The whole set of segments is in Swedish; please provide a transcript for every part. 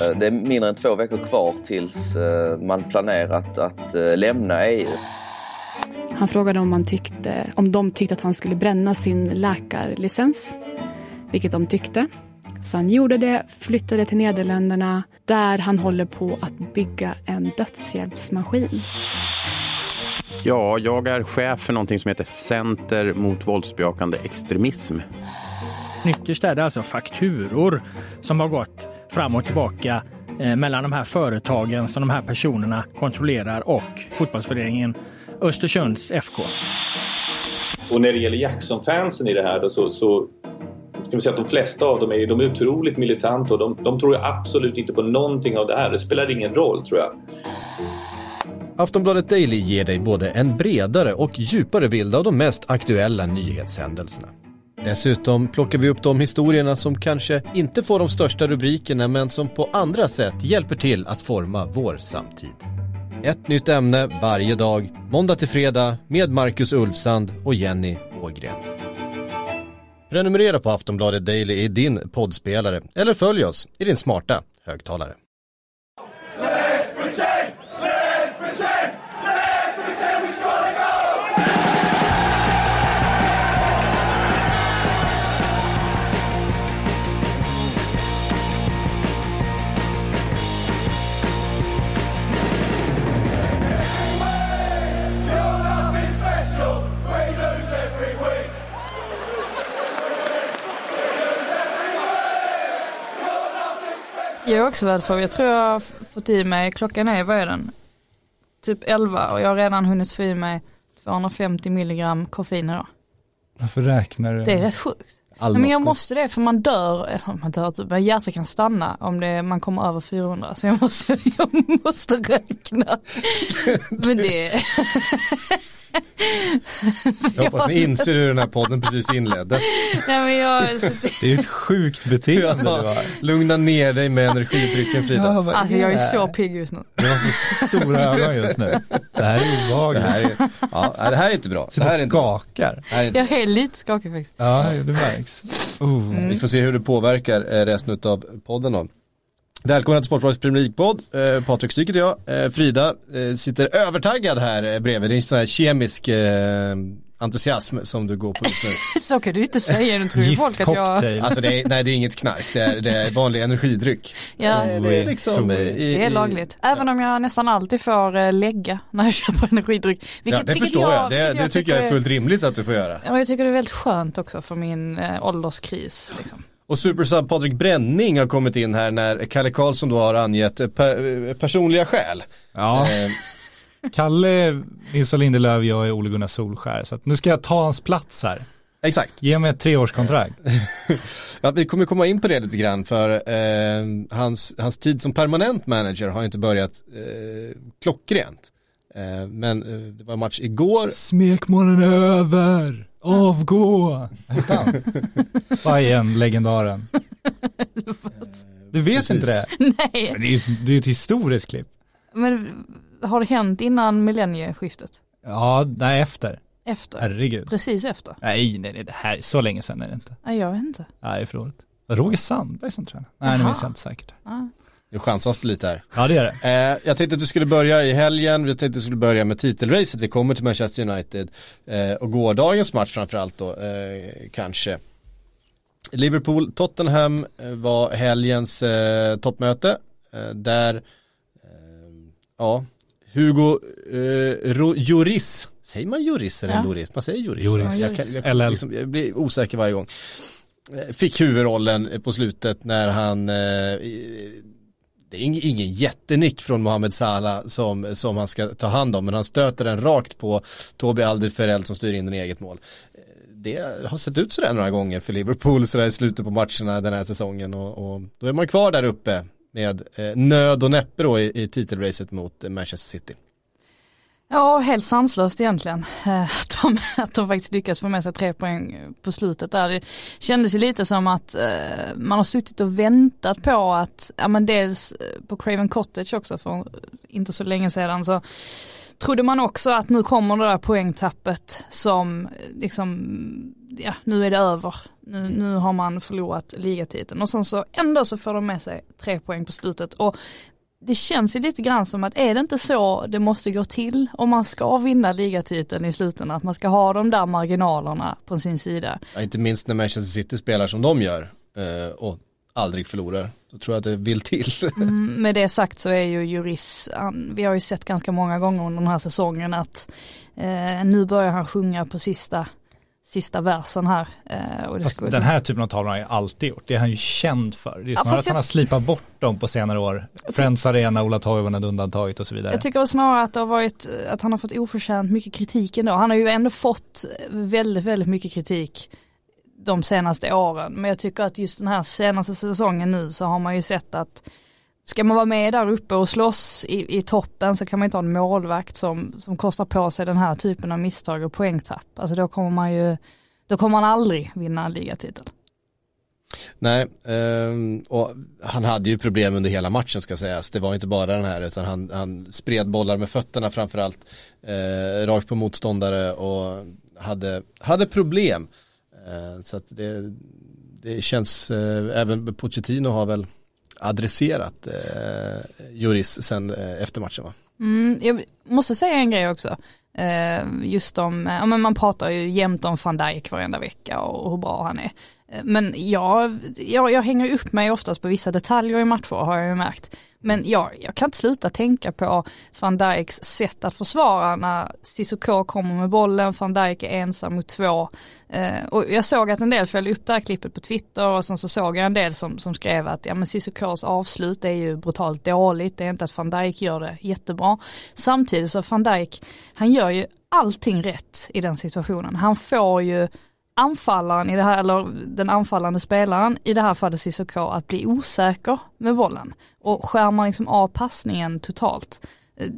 Eh, det är mindre än två veckor kvar tills eh, man planerat att eh, lämna EU. Han frågade om, man tyckte, om de tyckte att han skulle bränna sin läkarlicens, vilket de tyckte. Så han gjorde det, flyttade till Nederländerna där han håller på att bygga en dödshjälpsmaskin. Ja, jag är chef för någonting som heter Center mot våldsbejakande extremism. Ytterst är det alltså fakturor som har gått fram och tillbaka eh, mellan de här företagen som de här personerna kontrollerar och fotbollsföreningen Östersunds FK. Och när det gäller Jackson-fansen i det här då, så, så kan vi säga att de flesta av dem är, de är otroligt militanta och de, de tror absolut inte på någonting av det här. Det spelar ingen roll tror jag. Aftonbladet Daily ger dig både en bredare och djupare bild av de mest aktuella nyhetshändelserna. Dessutom plockar vi upp de historierna som kanske inte får de största rubrikerna men som på andra sätt hjälper till att forma vår samtid. Ett nytt ämne varje dag, måndag till fredag med Marcus Ulfsand och Jenny Ågren. Prenumerera på Aftonbladet Daily i din poddspelare eller följ oss i din smarta högtalare. Jag är också väl för, jag tror jag har fått i mig, klockan är, vad är den? Typ 11 och jag har redan hunnit få i mig 250 milligram koffein idag. Varför räknar du? Det är rätt sjukt. Nej, men jag måste det för man dör, eller man dör typ, men hjärtat kan stanna om det, man kommer över 400 så jag måste, jag måste räkna. men det Jag hoppas ni inser hur den här podden precis inleddes. Nej, men jag, Det är ett sjukt beteende du har. Lugna ner dig med energidrycken Frida. Ja, alltså jag är det? så pigg just nu. Du har så stora ögon just nu. Det här är Det obehagligt. här är, ja, det här är inte bra. Det här är skakar. Det här är inte Jag är lite skakig faktiskt. Ja, det märks. Oh. Vi får se hur det påverkar eh, resten av podden då. Välkomna till Sportbladets Premier League-podd. Eh, Patrik Styk heter jag. Eh, Frida eh, sitter övertaggad här eh, bredvid. Det är en sån här kemisk eh, entusiasm som du går på just nu. Så kan du inte säga, nu tror ju folk att jag... Alltså det är, nej det är inget knark, det är, det är vanlig energidryck. Ja, Eh, det är liksom eh, i, det är i- lagligt. Även om jag nästan alltid får eh, lägga när jag köper energidryck. Vilket, Ja, det vilket förstår jag. vilket Det, det tycker jag är fullt rimligt att du får göra. Ja, jag tycker det är väldigt skönt också för min eh, ålderskris. Liksom. Och supersub Patrik Bränning har kommit in här när Kalle Karlsson då har angett per, eh, personliga skäl. Ja, Eh, Kalle, Nils Lindelöf, jag är Ole Gunnar Solskär. Så nu ska jag ta hans plats här. exakt. Ge mig ett treårskontrakt. Ja, vi kommer komma in på det lite grann för eh, hans, hans tid som permanent manager har inte börjat eh, klockrent. Eh, men eh, det var match igår. Smekmånaden är över. Avgå. Bayern, legendaren. Du vet Precis. inte det? Nej, Men Det är ju det är ett historiskt klipp. men har det hänt innan millennieskiftet? Ja, nej efter. Efter? Herregud. Precis efter? Nej, nej, nej, det här är så länge sedan är det inte. Nej, jag vet inte. Nej, förlåt. Roger Sandberg som tränare? Nej, det Jaha. minns jag inte säkert. Ja. Nu chansas det lite här. Ja, det är det. Eh, jag tänkte att vi skulle börja i helgen, vi tänkte att vi skulle börja med titelracet, vi kommer till Manchester United eh, och gårdagens match framförallt då, eh, kanske. Liverpool-Tottenham eh, var helgens eh, toppmöte, eh, där, eh, ja, Hugo eh, Lloris, säger man Lloris eller Ja. Lloris? Man säger Lloris. Lloris. Jag, kan, jag, LL. liksom, jag blir osäker varje gång. Fick huvudrollen på slutet när han eh, det är ingen jättenick från Mohamed Salah som, som han ska ta hand om men han stöter den rakt på Tobi Alderfereld som styr in den i eget mål. Eh, det har sett ut sådär några gånger för Liverpool sådär i slutet på matcherna den här säsongen och, och då är man kvar där uppe med eh, nöd och näppe då i, i titelracet mot eh, Manchester City. Ja, helt sanslöst egentligen. Eh, att de, att de faktiskt lyckas få med sig tre poäng på slutet där. Det kändes ju lite som att eh, man har suttit och väntat på att, ja men dels eh, på Craven Cottage också för inte så länge sedan så trodde man också att nu kommer det där poängtappet som liksom, ja nu är det över. Nu, nu har man förlorat ligatiteln och sen så ändå så får de med sig tre poäng på slutet och det känns ju lite grann som att är det inte så det måste gå till om man ska vinna ligatiteln i slutändan, att man ska ha de där marginalerna på sin sida. Ja, inte minst när Manchester City spelar som de gör eh, och aldrig förlorar. Då tror jag att det vill till. Mm, med det sagt så är ju Juris, vi har ju sett ganska många gånger under den här säsongen att eh, nu börjar han sjunga på sista sista versen här. Eh, skulle... Den här typen av tavlor har han alltid gjort, det är han ju känd för. Det är snarare ja, att han har slipat bort dem på senare år. Friends Arena, Ola Toivonen undantaget och så vidare. Jag tycker snarare att det har varit, att han har fått oförtjänt mycket kritik ändå. Han har ju ändå fått väldigt, väldigt mycket kritik de senaste åren. Men jag tycker att just den här senaste säsongen nu så har man ju sett att ska man vara med där uppe och slåss i, i toppen så kan man inte ha en målvakt som, som kostar på sig den här typen av misstag och poängtapp. Alltså då kommer man ju, då kommer man aldrig vinna en ligatitel. Nej, ehm, och han hade ju problem under hela matchen ska sägas. Det var inte bara den här utan han, han spred bollar med fötterna framförallt eh, rakt på motståndare och hade, hade problem. Eh, så att det, det känns, eh, även Pochettino har väl adresserat eh, Juris sen eh, efter matchen va? Mm, jag måste säga en grej också. Eh, just om, ja men man pratar ju jämt om van Dijk varenda vecka och hur bra han är. Men jag, jag, jag hänger upp mig oftast på vissa detaljer i matcher har jag ju märkt. Men jag, jag kan inte sluta tänka på van Dijks sätt att försvara när Cissoko kommer med bollen, van Dijk är ensam mot två. Eh, och jag såg att en del följde upp det här klippet på Twitter och sen så såg jag en del som, som skrev att ja men Cissokos avslut är ju brutalt dåligt, det är inte att van Dijk gör det jättebra. Samtidigt så van Dijk, han gör ju allting rätt i den situationen. Han får ju anfallaren i det här, eller den anfallande spelaren, i det här fallet Cissoko, att bli osäker med bollen och skärmar liksom av passningen totalt. Eh,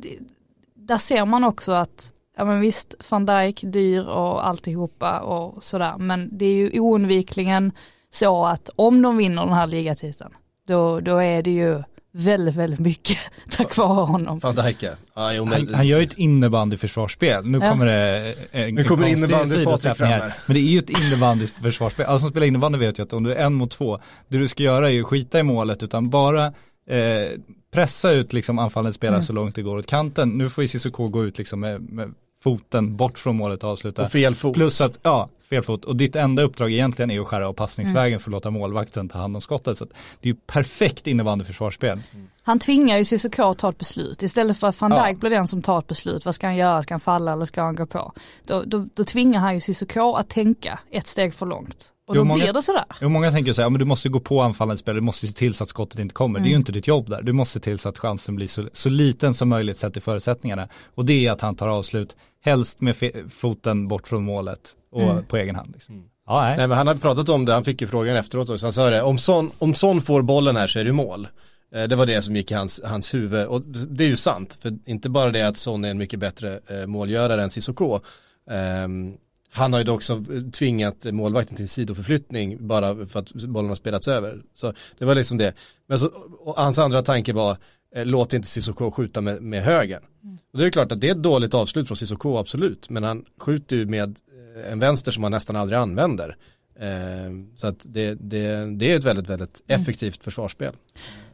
där ser man också att, ja men visst, van Dijk dyr och alltihopa och sådär, men det är ju oundvikligen så att om de vinner den här ligatiteln, då, då är det ju väldigt, väldigt mycket tack vare honom. Van Dijk ja, jo, han, han gör ju ett innebandyförsvarsspel. Nu ja. kommer det en, nu kommer innebandy Patrik fram här. Men det är ju ett innebandysförsvarsspel. Alla som spelar innebandy vet ju att om du är en mot två, det du ska göra är ju skita i målet utan bara eh, pressa ut liksom anfallande spelare mm. så långt det går åt kanten. Nu får ju Cissoko gå ut liksom med, med foten bort från målet och avsluta. Och fel fot. Plus att, ja, fel fot. Och ditt enda uppdrag egentligen är att skära av passningsvägen mm. för att låta målvakten ta hand om skottet. Så det är ju perfekt innebandyförsvarsspel. Mm. Han tvingar ju Cissoko att ta ett beslut. Istället för att van Dijk ja. blir den som tar ett beslut. Vad ska han göra? Ska han falla eller ska han gå på? Då, då, då tvingar han ju Cissoko att tänka ett steg för långt. Och då många, blir det sådär. Jo, många tänker så här, men du måste gå på anfallande spelare, du måste se till så att skottet inte kommer. Mm. Det är ju mm. inte ditt jobb där. Du måste se till så att chansen blir så, så liten som möjligt sett till förutsättningarna. Och det är att han tar avslut, helst med foten bort från målet och mm. på egen hand. Liksom. Mm. Ja, nej. nej. men han har pratat om det, han fick ju frågan efteråt också. Han sa det, om Son, om Son får bollen här så är det mål. Eh, det var det som gick i hans, hans huvud och det är ju sant, för inte bara det att Son är en mycket bättre eh, målgörare än Cissoko. Um, han har ju också tvingat målvakten till sidoförflyttning bara för att bollen har spelats över. Så det var liksom det. Men så, hans andra tanke var, eh, låt inte Cissoko skjuta med, med höger. Mm. Och det är klart att det är ett dåligt avslut från Cissoko, absolut. Men han skjuter ju med en vänster som han nästan aldrig använder. Eh, så att det, det, det är ett väldigt, väldigt mm. effektivt mm. försvarsspel.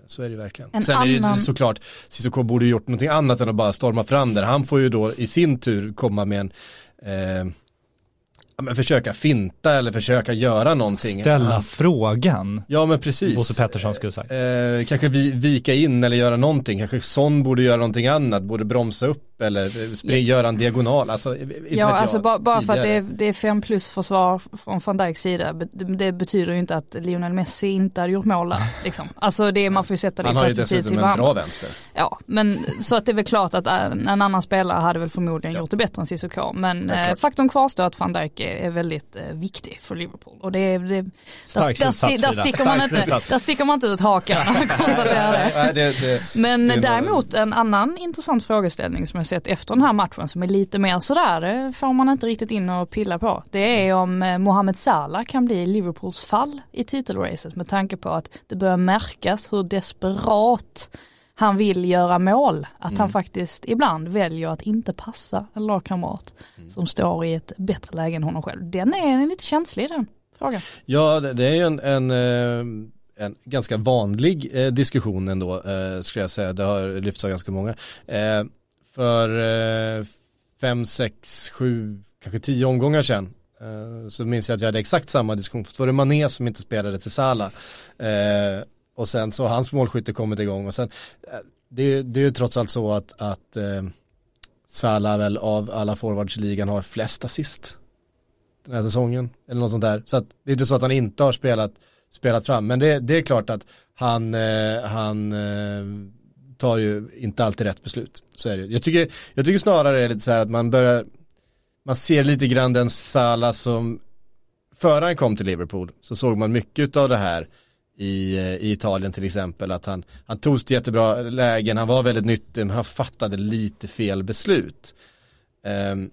Så är det verkligen. En Sen annan... är det såklart, Cissoko borde gjort någonting annat än att bara storma fram där. Han får ju då i sin tur komma med en eh, men försöka finta eller försöka göra någonting. Ställa ja. frågan. Ja men precis. Bosse Pettersson skulle säga. Eh, kanske vi, vika in eller göra någonting. Kanske Son borde göra någonting annat. Borde bromsa upp eller spring, göra en diagonal. Alltså, ja, alltså bara, bara för att det är, det är fem plus försvar från van Dijks sida, det betyder ju inte att Lionel Messi inte hade gjort mål där. Liksom. Alltså det, man får ju sätta det i perspektiv till varandra. Han har ju dessutom en bra vänster. Ja, men så att det är väl klart att en annan spelare hade väl förmodligen ja. gjort det bättre än Cissoko. Men eh, faktum kvarstår att van Dijk är, är väldigt eh, viktig för Liverpool. Och det, är, det, där, där, där, sticker man inte, där sticker man inte ut hakan det. det, det, Men däremot en annan intressant frågeställning som jag sett efter den här matchen som är lite mer sådär, det får man inte riktigt in och pilla på. Det är om eh, Mohamed Salah kan bli Liverpools fall i titelracet med tanke på att det börjar märkas hur desperat han vill göra mål. Att Mm. han faktiskt ibland väljer att inte passa en lagkamrat Mm. som står i ett bättre läge än honom själv. Den är lite känslig den frågan. Ja, det är ju en, en, eh, en ganska vanlig eh, diskussion ändå, eh, skulle jag säga. Det har lyfts av ganska många. Eh, För eh, fem, sex, sju, kanske tio omgångar sedan eh, så minns jag att vi hade exakt samma diskussion. För då var det Mané som inte spelade till Salah. Och sen så har hans målskytte kommit igång och sen eh, det, är- det är ju trots allt så att, att eh, Salah väl av alla forwards i ligan har flest assist den här säsongen eller något sånt där. Så att det är inte så att han inte har spelat, spelat fram, men det, det är klart att han, eh, han eh, tar ju inte alltid rätt beslut. Så är det. Jag tycker, jag tycker snarare det är lite så här att man börjar, man ser lite grann den Salah som före han kom till Liverpool så såg man mycket av det här i, eh, i Italien till exempel att han, han tog sig till jättebra lägen, han var väldigt nyttig men han fattade lite fel beslut. Ehm,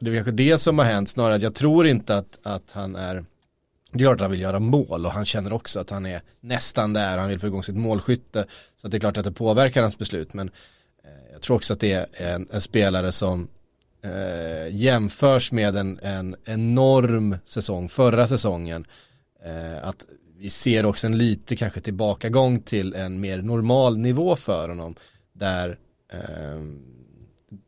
det är kanske det som har hänt snarare att jag tror inte att, att han är det är klart att han vill göra mål och han känner också att han är nästan där, han vill få igång sitt målskytte. Så att det är klart att det påverkar hans beslut men eh, jag tror också att det är en, en spelare som eh, jämförs med en, en enorm säsong förra säsongen. Eh, att vi ser också en lite kanske tillbakagång till en mer normal nivå för honom. Där eh,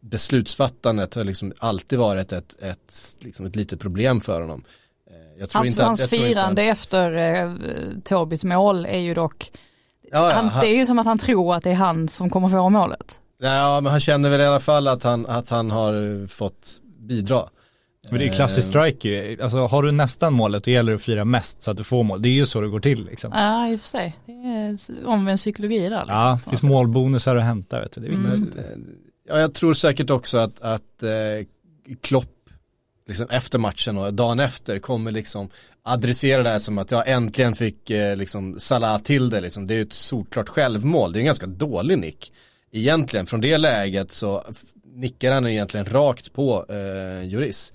beslutsfattandet har liksom alltid varit ett, ett, liksom ett litet problem för honom. Eh, Jag tror Hans, inte att, hans jag firande att- efter eh, Tobis mål är ju dock, Ja, ja, han, han- det är ju som att han tror att det är han som kommer få målet. Ja, men han känner väl i alla fall att han, att han har fått bidra. Men det är klassisk strike ju. Alltså har du nästan målet då gäller det att fira mest så att du får mål. Det är ju så det går till liksom. Ja, i och för sig. Det är omvänd psykologi där. Liksom, Ja, det finns sätt. målbonusar att hämta vet du. Det är viktigt. Eh, ja, jag tror säkert också att, att eh, Klopp liksom efter matchen och dagen efter kommer liksom adressera det här som att jag äntligen fick eh, liksom Salah till det liksom. Det är ju ett solklart självmål. Det är en ganska dålig nick. Egentligen från det läget så nickar han egentligen rakt på eh, Juris.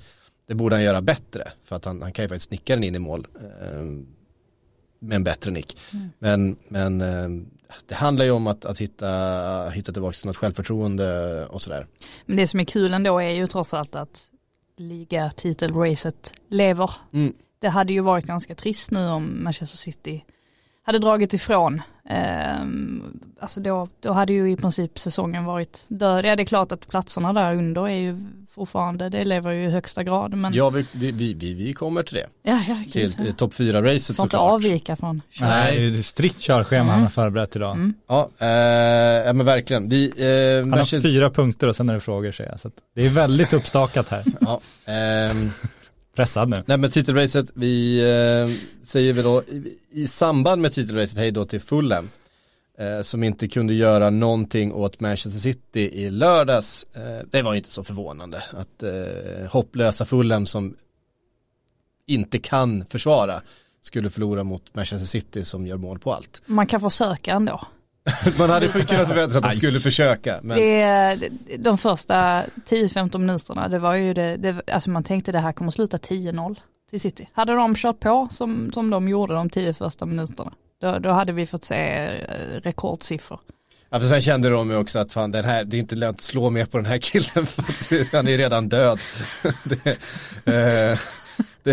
Det borde han göra bättre för att han, han kan ju faktiskt nicka den in i mål. Eh, med en bättre nick. Men, men eh, det handlar ju om att, att hitta, hitta tillbaka till något självförtroende och sådär. Men det som är kul ändå är ju trots allt att ligatitelracet lever. Mm. Det hade ju varit ganska trist nu om Manchester City hade dragit ifrån. Ehm, alltså då, då hade ju i princip säsongen varit död. Ja det är klart att platserna där under är ju fortfarande, det lever ju i högsta grad. Men Ja, vi, vi, vi, vi, kommer till det. ja, ja, Till kul. eh, topp 4-racet Får inte såklart. avvika från Nej, det är strikt körschema han har förberett idag. Mm. Ja, eh, ja men verkligen. Vi, eh, Han har Manchester- fyra punkter och sen är det frågor säger jag. Så att det är väldigt uppstakat här. Ja, ehm, Pressad nu. nej men titelracet, vi eh, säger vi då i, i samband med titelracet hej då till Fulham. Eh, som inte kunde göra någonting åt Manchester City i lördags. Eh, det var ju inte så förvånande att eh, hopplösa Fulham som inte kan försvara skulle förlora mot Manchester City som gör mål på allt. Man kan försöka ändå. Man hade kunnat förvänta sig att de skulle försöka. Men... Det, är- de första 10-15 minuterna, det var ju det, det, alltså man tänkte det här kommer sluta 10-0 till City. Hade de kört på som, som de gjorde de 10 första minuterna, då, då hade vi fått se eh, rekordsiffror. Ja, för sen kände de ju också att fan den här, det är inte lönt att slå mer på den här killen för att han är redan död. det, eh,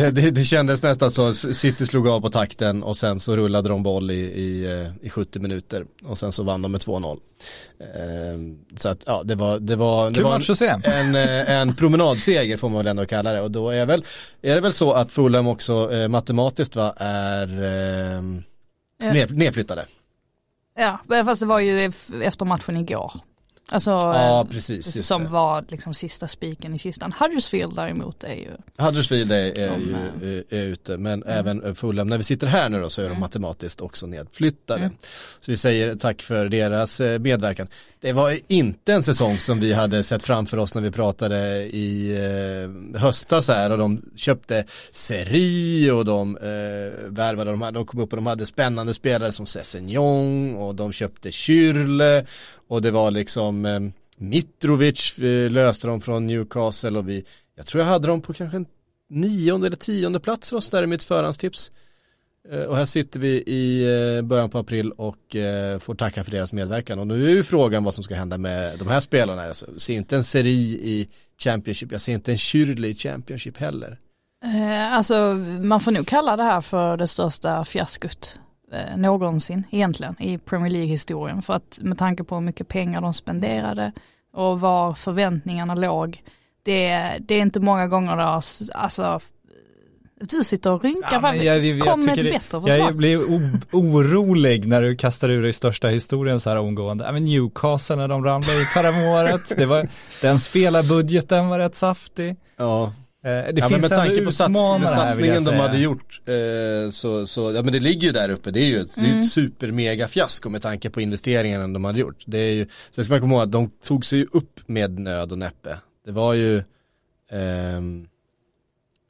det, det, det kändes nästan så, City slog av på takten och sen så rullade de boll i, i, eh, i 70 minuter och sen så vann de med 2-0. Eh, så att ja, det var, det var, det var en, en, eh, en promenadseger får man väl ändå kalla det och då är, väl, är det väl så att Fulham också eh, matematiskt va, är eh, nedflyttade. Ja, men fast det var ju ef- efter matchen igår. Alltså, Ja, eh, precis, som det. var liksom sista spiken i kistan. Huddersfield däremot är ju, Huddersfield är, är De, ju är ute men även Fulham, när vi sitter här nu då så är de matematiskt också nedflyttade. Så vi säger tack för deras eh, medverkan. Det var inte en säsong som vi hade sett framför oss när vi pratade i eh, höstas här och de köpte Seri och de eh, värvade, de, hade, de kom upp och de hade spännande spelare som Sessignon och de köpte Kyrle och det var liksom eh, Mitrovic eh, löste dem från Newcastle och vi, jag tror jag hade dem på kanske en nionde eller tionde plats och där i mitt förhandstips. Eh, Och här sitter vi i eh, början på april och eh, får tacka för deras medverkan. Och nu är ju frågan vad som ska hända med de här spelarna. Jag ser inte en seri i Championship, jag ser inte en Kyrle i Championship heller. Eh, alltså man får nog kalla det här för det största fiaskot eh, någonsin egentligen i Premier League-historien. För att med tanke på hur mycket pengar de spenderade och var förväntningarna låg. Det, det är inte många gånger det har, s- alltså du sitter och rynkar, Ja, jag- jag kom med tycker ett det- bättre förslag. Jag blir orolig när du kastar ur dig största historien så här omgående. Ja, men Newcastle när de ramlade ut förra året, det var, den spelarbudgeten var rätt saftig. Ja, Det ja finns med tanke på sats, med satsningen de hade gjort eh, så, så, ja men det ligger ju där uppe, det är ju ett, det är Mm. ett super fiasko med tanke på investeringarna de hade gjort. Det är ju, sen ska man komma ihåg att de tog sig upp med nöd och näppe. Det var ju ehm,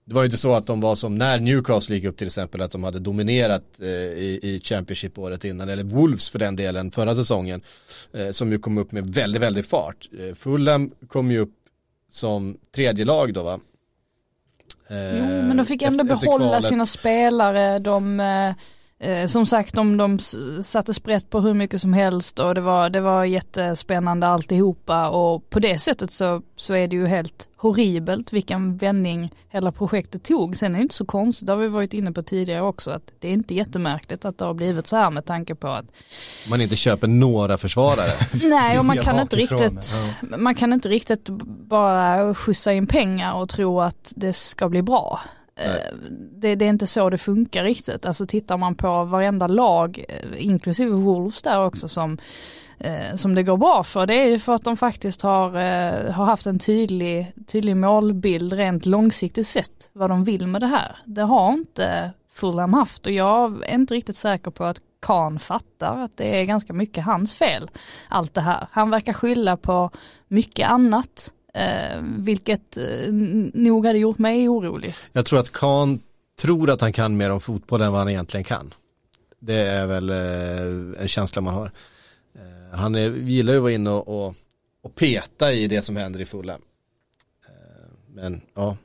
det var ju inte så att de var som när Newcastle gick upp till exempel att de hade dominerat eh, i, i Championship året innan eller Wolves för den delen förra säsongen eh, som ju kom upp med väldigt väldigt fart. Eh, Fulham kom ju upp som tredje lag då va? Jo, men de fick ändå efter- efter behålla sina spelare. De, eh, som sagt, de, de satte sprätt på hur mycket som helst och det var, det var jättespännande alltihopa och på det sättet så, så är det ju helt horribelt vilken vändning hela projektet tog. Sen är det inte så konstigt, det har vi varit inne på tidigare också, att det är inte jättemärkligt att det har blivit så här med tanke på att Man inte köper några försvarare. Nej, och man kan inte riktigt, man kan inte riktigt bara skjutsa in pengar och tro att det ska bli bra. Eh, det, det är inte så det funkar riktigt. Alltså tittar man på varenda lag, eh, inklusive Wolves där också som, eh, som det går bra för, det är ju för att de faktiskt har, har haft en tydlig, tydlig målbild rent långsiktigt sett vad de vill med det här. Det har inte Fulham haft och jag är inte riktigt säker på att Kahn fattar att det är ganska mycket hans fel, allt det här. Han verkar skylla på mycket annat, Eh, vilket eh, nog hade gjort mig orolig. Jag tror att Kahn tror att han kan mer om fotboll än vad han egentligen kan. Det är väl eh, en känsla man har. Eh, han är, gillar ju att vara inne och, och, och peta i det som händer i Fulham. Eh, men ja,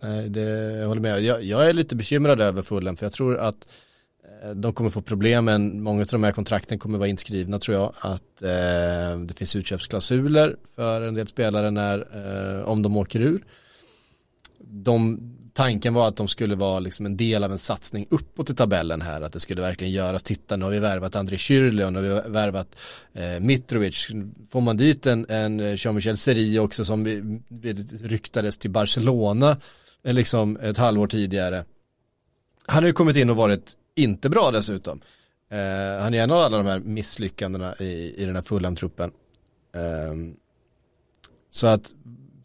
nej, det, jag håller med. Jag, jag är lite bekymrad över Fulham för jag tror att eh, Eh, de kommer få problem men många av de här kontrakten kommer vara inskrivna tror jag, att eh, det finns utköpsklausuler för en del spelare när, eh, om de åker ur. De, tanken var att de skulle vara liksom en del av en satsning uppåt i tabellen här, att det skulle verkligen göras, titta nu har vi värvat André Schürrle och nu har vi värvat eh, Mitrovic, får man dit en, en eh, Jean-Michel Seri också som vi, vi ryktades till Barcelona eh, liksom ett halvår tidigare. Han har ju kommit in och varit inte bra dessutom. Eh, han är en av alla de här misslyckandena i, i den här Fulham-truppen. Eh, så att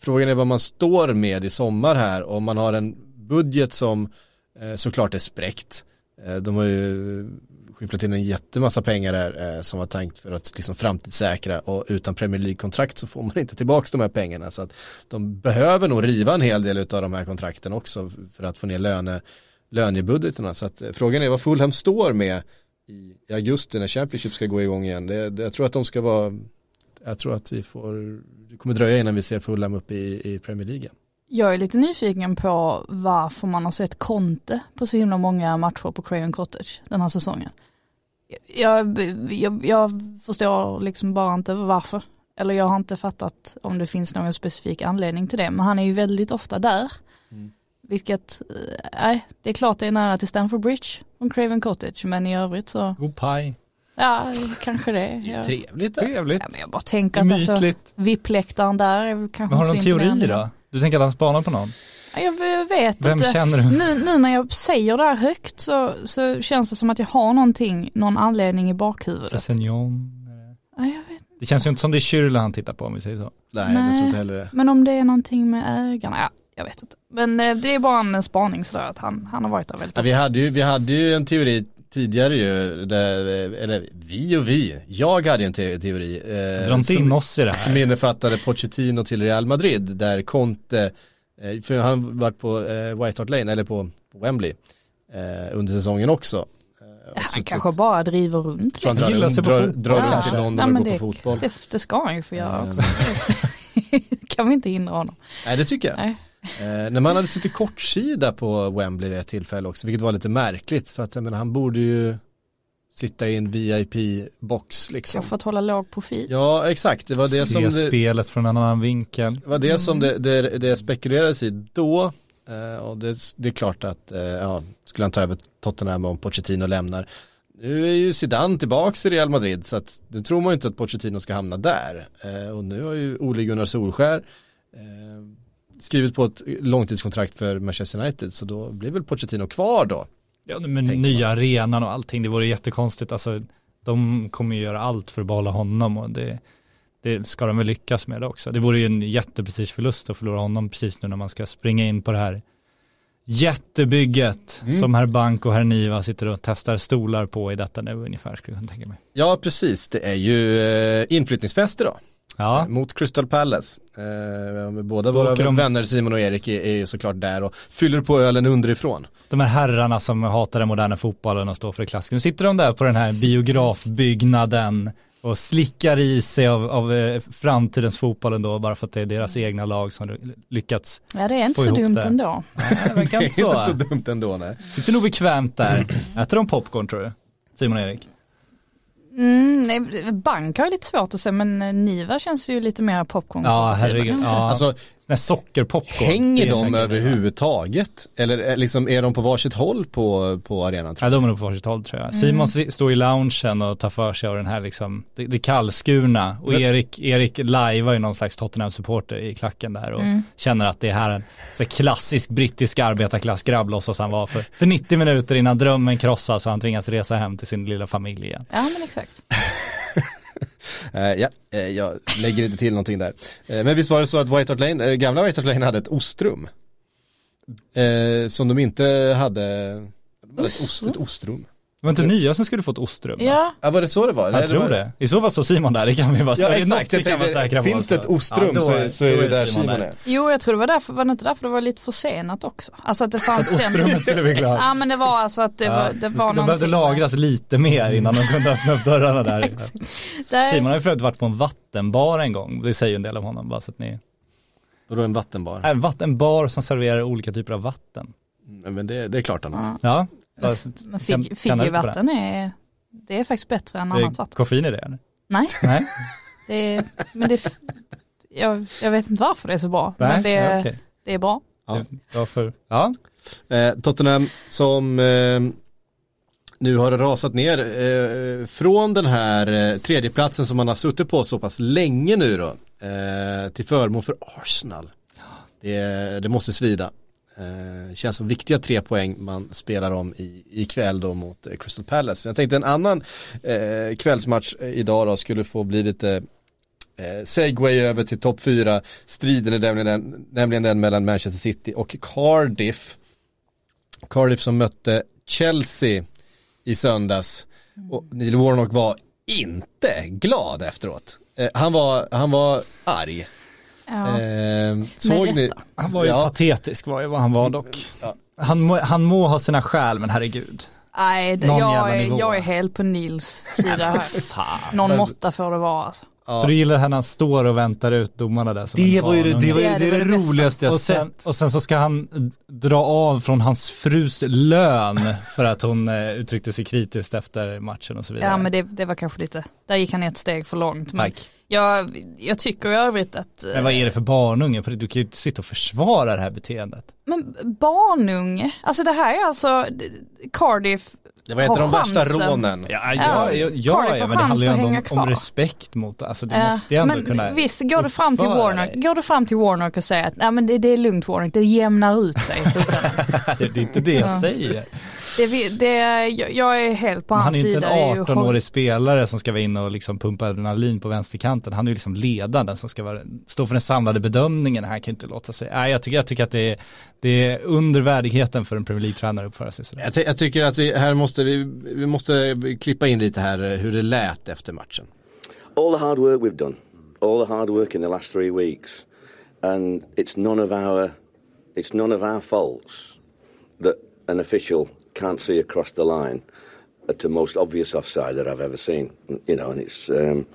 frågan är vad man står med i sommar här om man har en budget som eh, såklart är spräckt. Eh, de har ju skyfflat in en jättemassa pengar där eh, som var tänkt för att liksom framtidssäkra och utan Premier League-kontrakt så får man inte tillbaka de här pengarna så att de behöver nog riva en hel del av de här kontrakten också för att få ner löne, lönebudgeterna så att eh, frågan är vad Fulham står med i, i augusti när Championship ska gå igång igen. Det, det, jag tror att de ska vara jag tror att vi får, det kommer dröja innan vi ser Fulham uppe i, i Premier League. Jag är lite nyfiken på varför man har sett Conte på så himla många matcher på Craven Cottage den här säsongen. Jag, jag, jag förstår liksom bara inte varför. Eller jag har inte fattat om det finns någon specifik anledning till det. Men han är ju väldigt ofta där. Vilket, eh, nej, det är klart det är nära till Stamford Bridge från Craven Cottage. Men i övrigt så, God paj. ja, kanske det. Jag, Trevligt. Trevligt. ja, men jag bara tänker att alltså. VIP-läktaren där är kanske Men har du inte någon teori då? Du tänker att han spanar på någon? Ja, Jag vet Vem inte. känner du? Nu, nu när jag säger det här högt så, så känns det som att jag har någonting, någon anledning i bakhuvudet. Sessignon? Ja, jag vet. Det känns ju inte som det är Schürrle han tittar på om vi säger så. Nej, Nej. jag tror inte heller det. Men om det är någonting med ägarna, ja, jag vet inte. Men eh, det är bara en spaning sådär att han, han har varit där väldigt Ja, vi, hade ju, vi hade ju en teori tidigare ju, där, eller vi och vi, jag hade en te teori. Eh, Dra inte in som, oss i det som här. innefattade Pochettino till Real Madrid, där Conte, eh, för han varit på eh, White Hart Lane, eller på, på Wembley, eh, under säsongen också. Eh, Ja, han suttit- kanske bara driver runt. han drar, Gillar sig på drar, drar runt i London och går det- på fotboll. Det, det ska han ju få göra Eh, också. kan vi inte hindra honom. Nej det tycker jag. Nej. Eh, när man hade suttit kortsida på Wembley vid ett tillfälle också, vilket var lite märkligt för att jag menar, han borde ju sitta i en VIP-box liksom. Jag har fått hålla låg profil. Ja, exakt. Det var det Se som det, spelet från en annan vinkel. det, var det, som det, det, det spekulerades i då. Eh, och det, det är klart att, eh, ja, skulle han ta över Tottenham om Pochettino lämnar. Nu är ju Zidane tillbaks i Real Madrid så att nu tror man ju inte att Pochettino ska hamna där. Eh, och nu har ju Ole Gunnar Solskär eh, skrivit på ett långtidskontrakt för Manchester United så då blir väl Pochettino kvar då. Ja, men nya arenan och allting, det vore jättekonstigt. Alltså, de kommer ju göra allt för att behålla honom och det, det ska de väl lyckas med det också. Det vore ju en jätteprestigeförlust att förlora honom precis nu när man ska springa in på det här jättebygget Mm. som herr Bank och herr Niva sitter och testar stolar på i detta nu ungefär skulle jag kunna tänka mig. Ja, precis. Det är ju eh, inflyttningsfest idag. Ja, Mot Crystal Palace. Eh, båda Då våra de- vänner Simon och Erik är, är ju såklart där och fyller på ölen underifrån. de här herrarna som hatar den moderna fotbollen och står för det klassiska. Nu sitter de där på den här biografbyggnaden och slickar i sig av, av eh, framtidens fotboll ändå bara för att det är deras egna lag som lyckats. Ja det är inte Få så ihop dumt det. ändå. Det verkar Det är inte inte så. så dumt ändå nej. Sitter nog bekvämt där. Äter de popcorn tror du? Simon och Erik? Mm, nej, bank har jag lite svårt att se men Niva känns ju lite mer popcorn. Ja, herregud. Ja. Alltså Här sockerpopcorn. hänger de överhuvudtaget? Eller är, liksom, är de på varsitt håll på, på arenan? Tror Ja, de är nog på varsitt håll tror jag. Simon si- står i loungen och tar för sig av den här liksom, det, det kallskurna. Och Men- Erik, Erik lajvar ju någon slags Tottenham-supporter i klacken där och känner att det här är en så här klassisk brittisk arbetarklassgrabb låtsas han vara för, för 90 minuter innan drömmen krossas och han tvingas resa hem till sin lilla familj igen. Ja men exakt. Eh, ja, eh, jag lägger inte till någonting där. Eh, men visst var det så att White Hart Lane, gamla White Hart Lane hade ett ostrum. Som de inte hade, de hade ett, ost, ett ostrum. Det var inte nya som skulle få ett ostrum? va? Ja, Ja, var det så det var? Jag tror var... det. I så fall står Simon där, det kan vi vara Ja exakt, jag vi kan vara tänkte, säkra på. finns det ett Så- ostrum Ja, då så, så är det där Simon är. jo jag tror det var därför, var det inte därför det var lite försenat också? Alltså att det fanns Att ostrummet skulle bli klart. Ja men det var alltså att det Ja, var, det var de behövde någonting lagras lite mer innan de kunde öppna upp dörrarna där. där, Simon har ju för övrigt varit på en vattenbar en gång, det säger ju en del om honom bara så att ni Vadå en vattenbar? En vattenbar som serverar olika typer av vatten. Mm, Men det, det är klart han har. Ja. Men det? Fiji-vatten är, det är faktiskt bättre än annat vatten. koffein i det eller? Nej, Nej, det är, men det jag, jag vet inte varför det är så bra. Nej? Men det, är- Ja, okej. det är bra. Ja. Ja, för, ja. Eh, Tottenham som eh, nu har rasat ner eh, från den här eh, tredjeplatsen som man har suttit på så pass länge nu då eh, till förmån för Arsenal. Det, det måste svida. Eh, känns som viktiga tre poäng man spelar om i, ikväll då mot eh, Crystal Palace. Jag tänkte en annan eh, kvällsmatch eh, idag då skulle få bli lite eh, segway över till topp fyra. Striden är nämligen den, nämligen den mellan Manchester City och Cardiff. Cardiff som mötte Chelsea i söndags och Neil Warnock var inte glad efteråt. Eh, han, var, han var arg. Ja. Eh, såg ni? Han var ju ja, patetisk var ju vad han var dock. Ja. Han, må, han må ha sina skäl men herregud. Nej, jag, jag är helt på Nils sida här. Fan. Någon måtta får det vara alltså. Ja. Så du gillar när han står och väntar ut domarna där som Det var ju det, det, var ju, Det är det, det det roligaste jag och sen, sett. och sen så ska han dra av från hans frus lön för att hon eh, uttryckte sig kritiskt efter matchen och så vidare. Ja men det, det var kanske lite, där gick han ett steg för långt. Men Tack. jag, jag tycker i övrigt att, eh, Men vad är det för barnunge? Du kan ju inte sitta och försvara det här beteendet. men barnunge, alltså det här är alltså Cardiff Det var ett av de värsta rånen. Ja, Ja, ja, ja, ja, men det handlar ju ändå om, om respekt mot, alltså du Ja, måste ju ändå men kunna visst, går du fram till Warnock, går du fram till Warnock och säger att nej men det, det är lugnt Warnock, det jämnar ut sig i slutändan. det, det är inte det jag Ja. säger. Det, det, jag, är helt på Men han hans är ju sida. inte en ju 18-årig spelare som ska vara inne och liksom pumpa adrenalin på vänsterkanten. Han är ju liksom ledaren som ska vara, stå för den samlade bedömningen. Han kan ju inte låta sig, nej jag tycker, jag tycker att det är, det är under värdigheten för en Premier League-tränare att uppföra sig sådär. Jag, ty- jag tycker att vi, här måste vi, vi måste klippa in lite här eh, hur det lät efter matchen. all the hard work we've done, all the hard work in the last three weeks, and it's none of our, it's none of our faults that an official can't see across the line at the most obvious offside that I've ever seen. You know, and it's, um,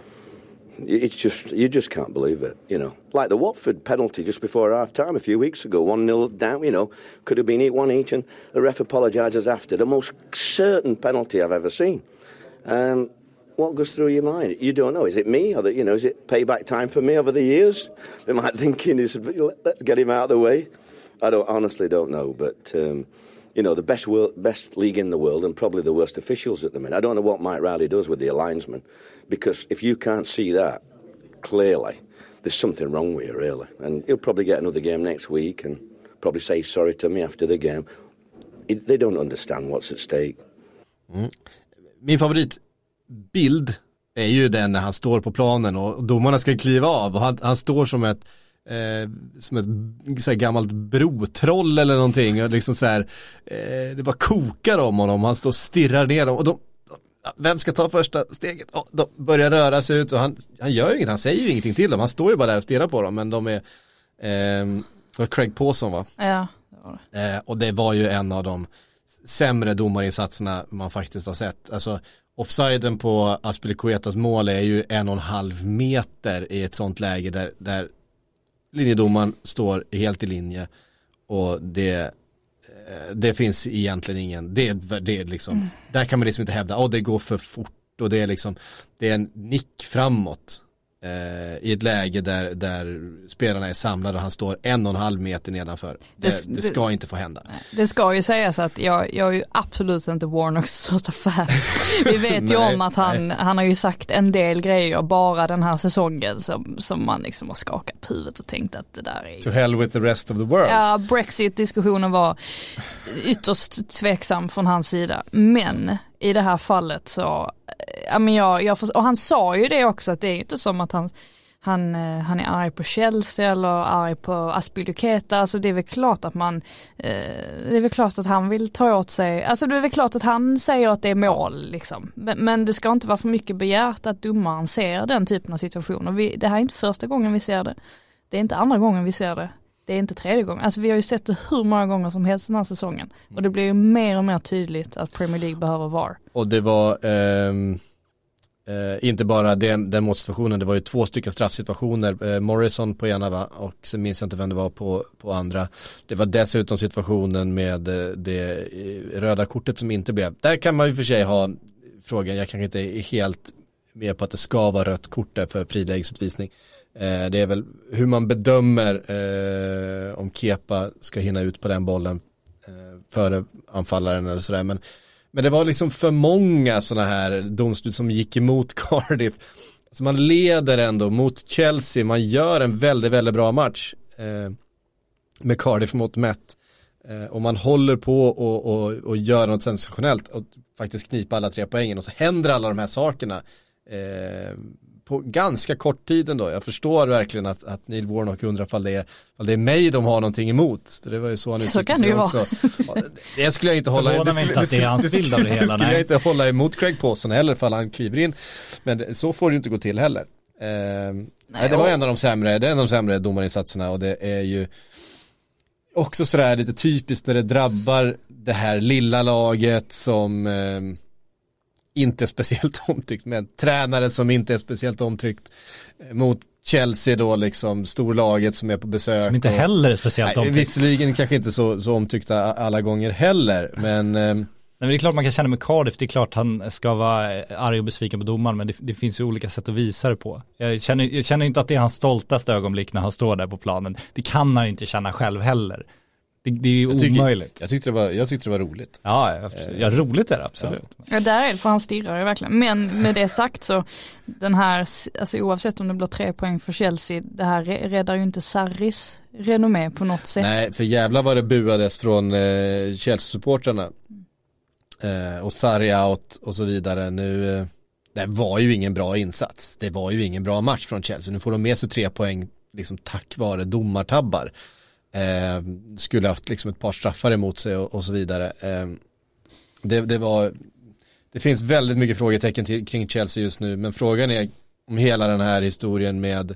It's just you just can't believe it, you know. Like the Watford penalty just before half time a few weeks ago, one 0 down, you know, could have been one each, and the ref apologises after. The most certain penalty I've ever seen. Um, what goes through your mind? You don't know. Is it me, or that you know? Is it payback time for me over the years? Am I thinking is let's get him out of the way? I don't honestly don't know, but. Um, you know, the best world, best league in the world and probably the worst officials at the minute. I don't know what Mike Riley does with the linesman because if you can't see that clearly, there's something wrong with you, really. And he'll probably get another game next week and probably say sorry to me after the game. It, they don't understand what's at stake. Mm. Min favoritbild är ju den när han står på planen och domarna ska kliva av och han, han står som ett eh, som ett så här, gammalt brotroll eller någonting och liksom så här, eh, det bara kokar om honom, han står och stirrar ner dem och de, vem ska ta första steget? Oh, de börjar röra sig ut och han, han gör ju inget, han säger ju ingenting till dem, han står ju bara där och stirrar på dem men de är, eh, det var Craig Pawson va? Ja. Eh, och det var ju en av de sämre domarinsatserna man faktiskt har sett. Alltså offsiden på Aspelikuetas mål är ju en och en halv meter i ett sånt läge där, där linjedomaren står helt i linje och det eh, det finns egentligen ingen, det, det liksom, mm. där kan man liksom inte hävda, åh oh, det går för fort och det är liksom, det är en nick framåt eh, i ett läge där, där spelarna är samlade och han står en och en halv meter nedanför. Det, det, det ska inte få hända. Det ska ju sägas att jag, jag är ju absolut inte Warnocks största fan. Vi vet ju om att han, han har ju sagt en del grejer bara den här säsongen som, som man liksom har skakat på huvudet och tänkt att det där är To hell with the rest of the world. Ja, Brexit-diskussionen var ytterst tveksam från hans sida. Men i det här fallet så, eh, ja men jag, jag och han sa ju det också att det är inte som att han, han, eh, han är arg på Chelsea eller arg på Aspilicueta, alltså det är väl klart att man, eh, det är väl klart att han vill ta åt sig, alltså det är väl klart att han säger att det är mål liksom. Men, men det ska inte vara för mycket begärt att domaren ser den typen av situationer. Vi, det här är inte första gången vi ser det. Det är inte andra gången vi ser det det är inte tredje gången. Alltså vi har ju sett det hur många gånger som helst den här säsongen. Och det blir ju mer och mer tydligt att Premier League behöver VAR. Och det var ehm, eh, inte bara den, den motsituationen, det var ju två stycken straffsituationer. Eh, Morrison på ena va, och sen minns jag inte vem det var på, på andra. Det var dessutom situationen med eh, det eh, röda kortet som inte blev. Där kan man ju för sig ha frågan, jag kanske inte är helt med på att det ska vara rött kort där för frilägesutvisning. Eh, det är väl hur man bedömer eh, om Kepa ska hinna ut på den bollen eh, före anfallaren eller sådär. Men, men det var liksom för många sådana här domslut som gick emot Cardiff. Så man leder ändå mot Chelsea, man gör en väldigt, väldigt bra match eh, med Cardiff mot Met. Eh, och man håller på och, och, och gör något sensationellt och faktiskt knipa alla tre poängen och så händer alla de här sakerna. Eh, på ganska kort tid ändå. Jag förstår verkligen att, att Neil Warnock undrar ifall det, är, ifall det är mig de har någonting emot. För det var ju så han Så kan det ju vara. Det skulle jag inte hålla det skulle, inte det skulle, det skulle, det det skulle jag inte hålla emot Craig Pawson heller ifall han kliver in. Men det, så får det ju inte gå till heller. Eh, nej, det var en av de sämre, det är en av de sämre domarinsatserna och det är ju också sådär lite typiskt när det drabbar det här lilla laget som eh, inte speciellt omtyckt, men tränare som inte är speciellt omtyckt eh, mot Chelsea då liksom, storlaget som är på besök. Som inte och, heller är speciellt omtyckt. Visserligen kanske inte så, så omtyckta alla gånger heller, men eh, Nej, det är klart man kan känna med Cardiff, det är klart han ska vara arg och besviken på domaren men det, det, finns ju olika sätt att visa det på. Jag känner, jag känner inte att det är hans stoltaste ögonblick när han står där på planen. Det kan han ju inte känna själv heller. Det, det är ju jag tycker, omöjligt. Jag tyckte, det var, jag tyckte det var roligt. Ja, ja roligt är det absolut. Ja, ja där är det, för han stirrar ju verkligen. Men med det sagt så, den här, alltså oavsett om det blir tre poäng för Chelsea, det här räddar ju inte Sarris renommé på något sätt. Nej, för jävla vad det buades från eh, Chelsea-supportrarna. Eh, och Sarri out och så vidare. Nu, eh, det var ju ingen bra insats. Det var ju ingen bra match från Chelsea. Nu får de med sig tre poäng liksom tack vare domartabbar. Eh, skulle haft liksom ett par straffar emot sig och, och så vidare. Eh, det, det, var, det finns väldigt mycket frågetecken till, kring Chelsea just nu, men frågan är om hela den här historien med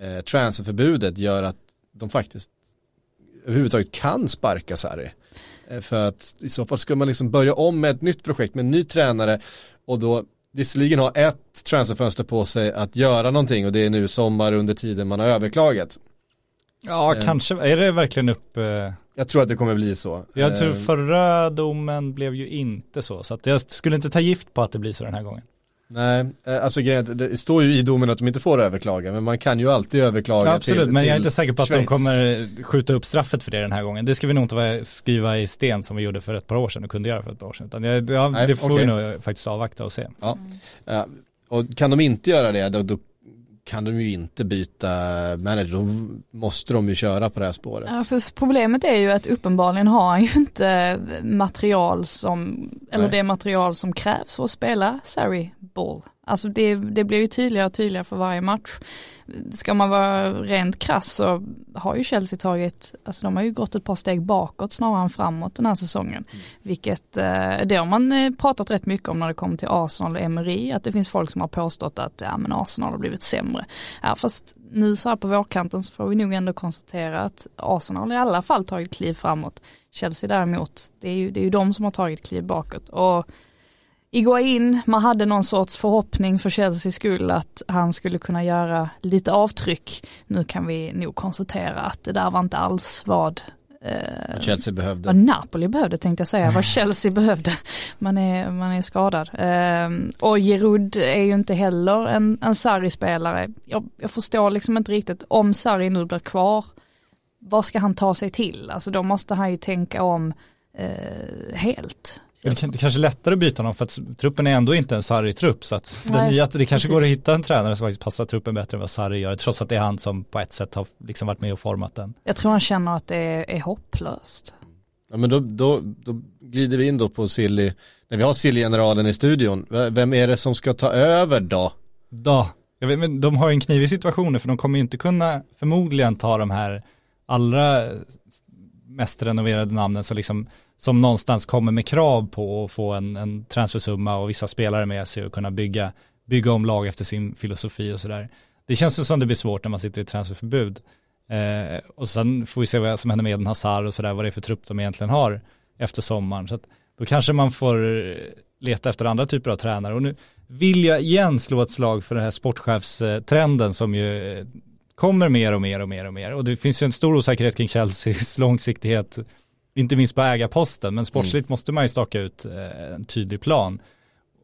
eh, transferförbudet gör att de faktiskt överhuvudtaget kan sparka Sarri. Eh, för att i så fall ska man liksom börja om med ett nytt projekt med en ny tränare och då visserligen ha ett transferfönster på sig att göra någonting och det är nu sommar under tiden man har överklagat. Ja, Eh. kanske. Är det verkligen upp? eh, Jag tror att det kommer bli så. Jag tror Eh, förra domen blev ju inte så. Så jag skulle inte ta gift på att det blir så den här gången. Nej, eh, alltså grejen det står ju i domen att de inte får överklaga, men man kan ju alltid överklaga Ja, absolut, till, men jag är inte säker på att Schweiz. de kommer skjuta upp straffet för det den här gången. Det ska vi nog inte skriva i sten som vi gjorde för ett par år sedan och kunde göra för ett par år sedan. Utan jag, ja, Nej, det får okej. vi nog faktiskt avvakta och se. Ja. Ja, och kan de inte göra det, då, då kan de ju inte byta manager, då måste de ju köra på det här spåret. Ja, för problemet är ju att uppenbarligen har han ju inte material som, eller Nej. det material som krävs för att spela Sarri Ball. Alltså det, det blir ju tydligare och tydligare för varje match. Ska man vara rent krass så har ju Chelsea tagit, alltså de har ju gått ett par steg bakåt snarare än framåt den här säsongen. Vilket, eh, det har man eh, pratat rätt mycket om när det kommer till Arsenal och Emery, att det finns folk som har påstått att ja, men Arsenal har blivit sämre. Ja, fast nu så här på vårkanten så får vi nog ändå konstatera att Arsenal i alla fall tagit kliv framåt. Chelsea däremot, det är ju, det är ju de som har tagit kliv bakåt. Och Iguain, man hade någon sorts förhoppning för Chelseas skull att han skulle kunna göra lite avtryck. Nu kan vi nog konstatera att det där var inte alls vad eh, Chelsea behövde. vad Napoli behövde tänkte jag säga, vad Chelsea behövde. Man är, man är skadad. Ehm, och Giroud är ju inte heller en, en Sarri-spelare. Jag, jag förstår liksom inte riktigt, om Sarri nu blir kvar, vad ska han ta sig till? Alltså då måste han ju tänka om eh, helt. Det, det kanske är lättare att byta honom för att truppen är ändå inte en Sarri-trupp så att Nej, nya, det kanske går att precis. hitta en tränare som faktiskt passar truppen bättre än vad Sarri gör trots att det är han som på ett sätt har liksom varit med och format den. Jag tror han känner att det är, är hopplöst. Ja men då, då, då glider vi in då på Silly, när vi har Silly-generalen i studion, vem är det som ska ta över då? Då, jag vet, men de har ju en knivig situation nu för de kommer ju inte kunna förmodligen ta de här allra mest renoverade namnen som liksom som någonstans kommer med krav på att få en, en transfersumma och vissa spelare med sig och kunna bygga, bygga om lag efter sin filosofi och sådär. Det känns ju som det blir svårt när man sitter i transferförbud. Eh, och sen får vi se vad som händer med Eden Hazard och sådär, vad det är för trupp de egentligen har efter sommaren. Så att då kanske man får eh, leta efter andra typer av tränare. Och nu vill jag igen slå ett slag för den här sportchefstrenden som ju eh, kommer mer och mer och mer och mer. Och det finns ju en stor osäkerhet kring Chelseas långsiktighet, inte minst på ägarposten, men sportsligt måste man ju staka ut eh, en tydlig plan.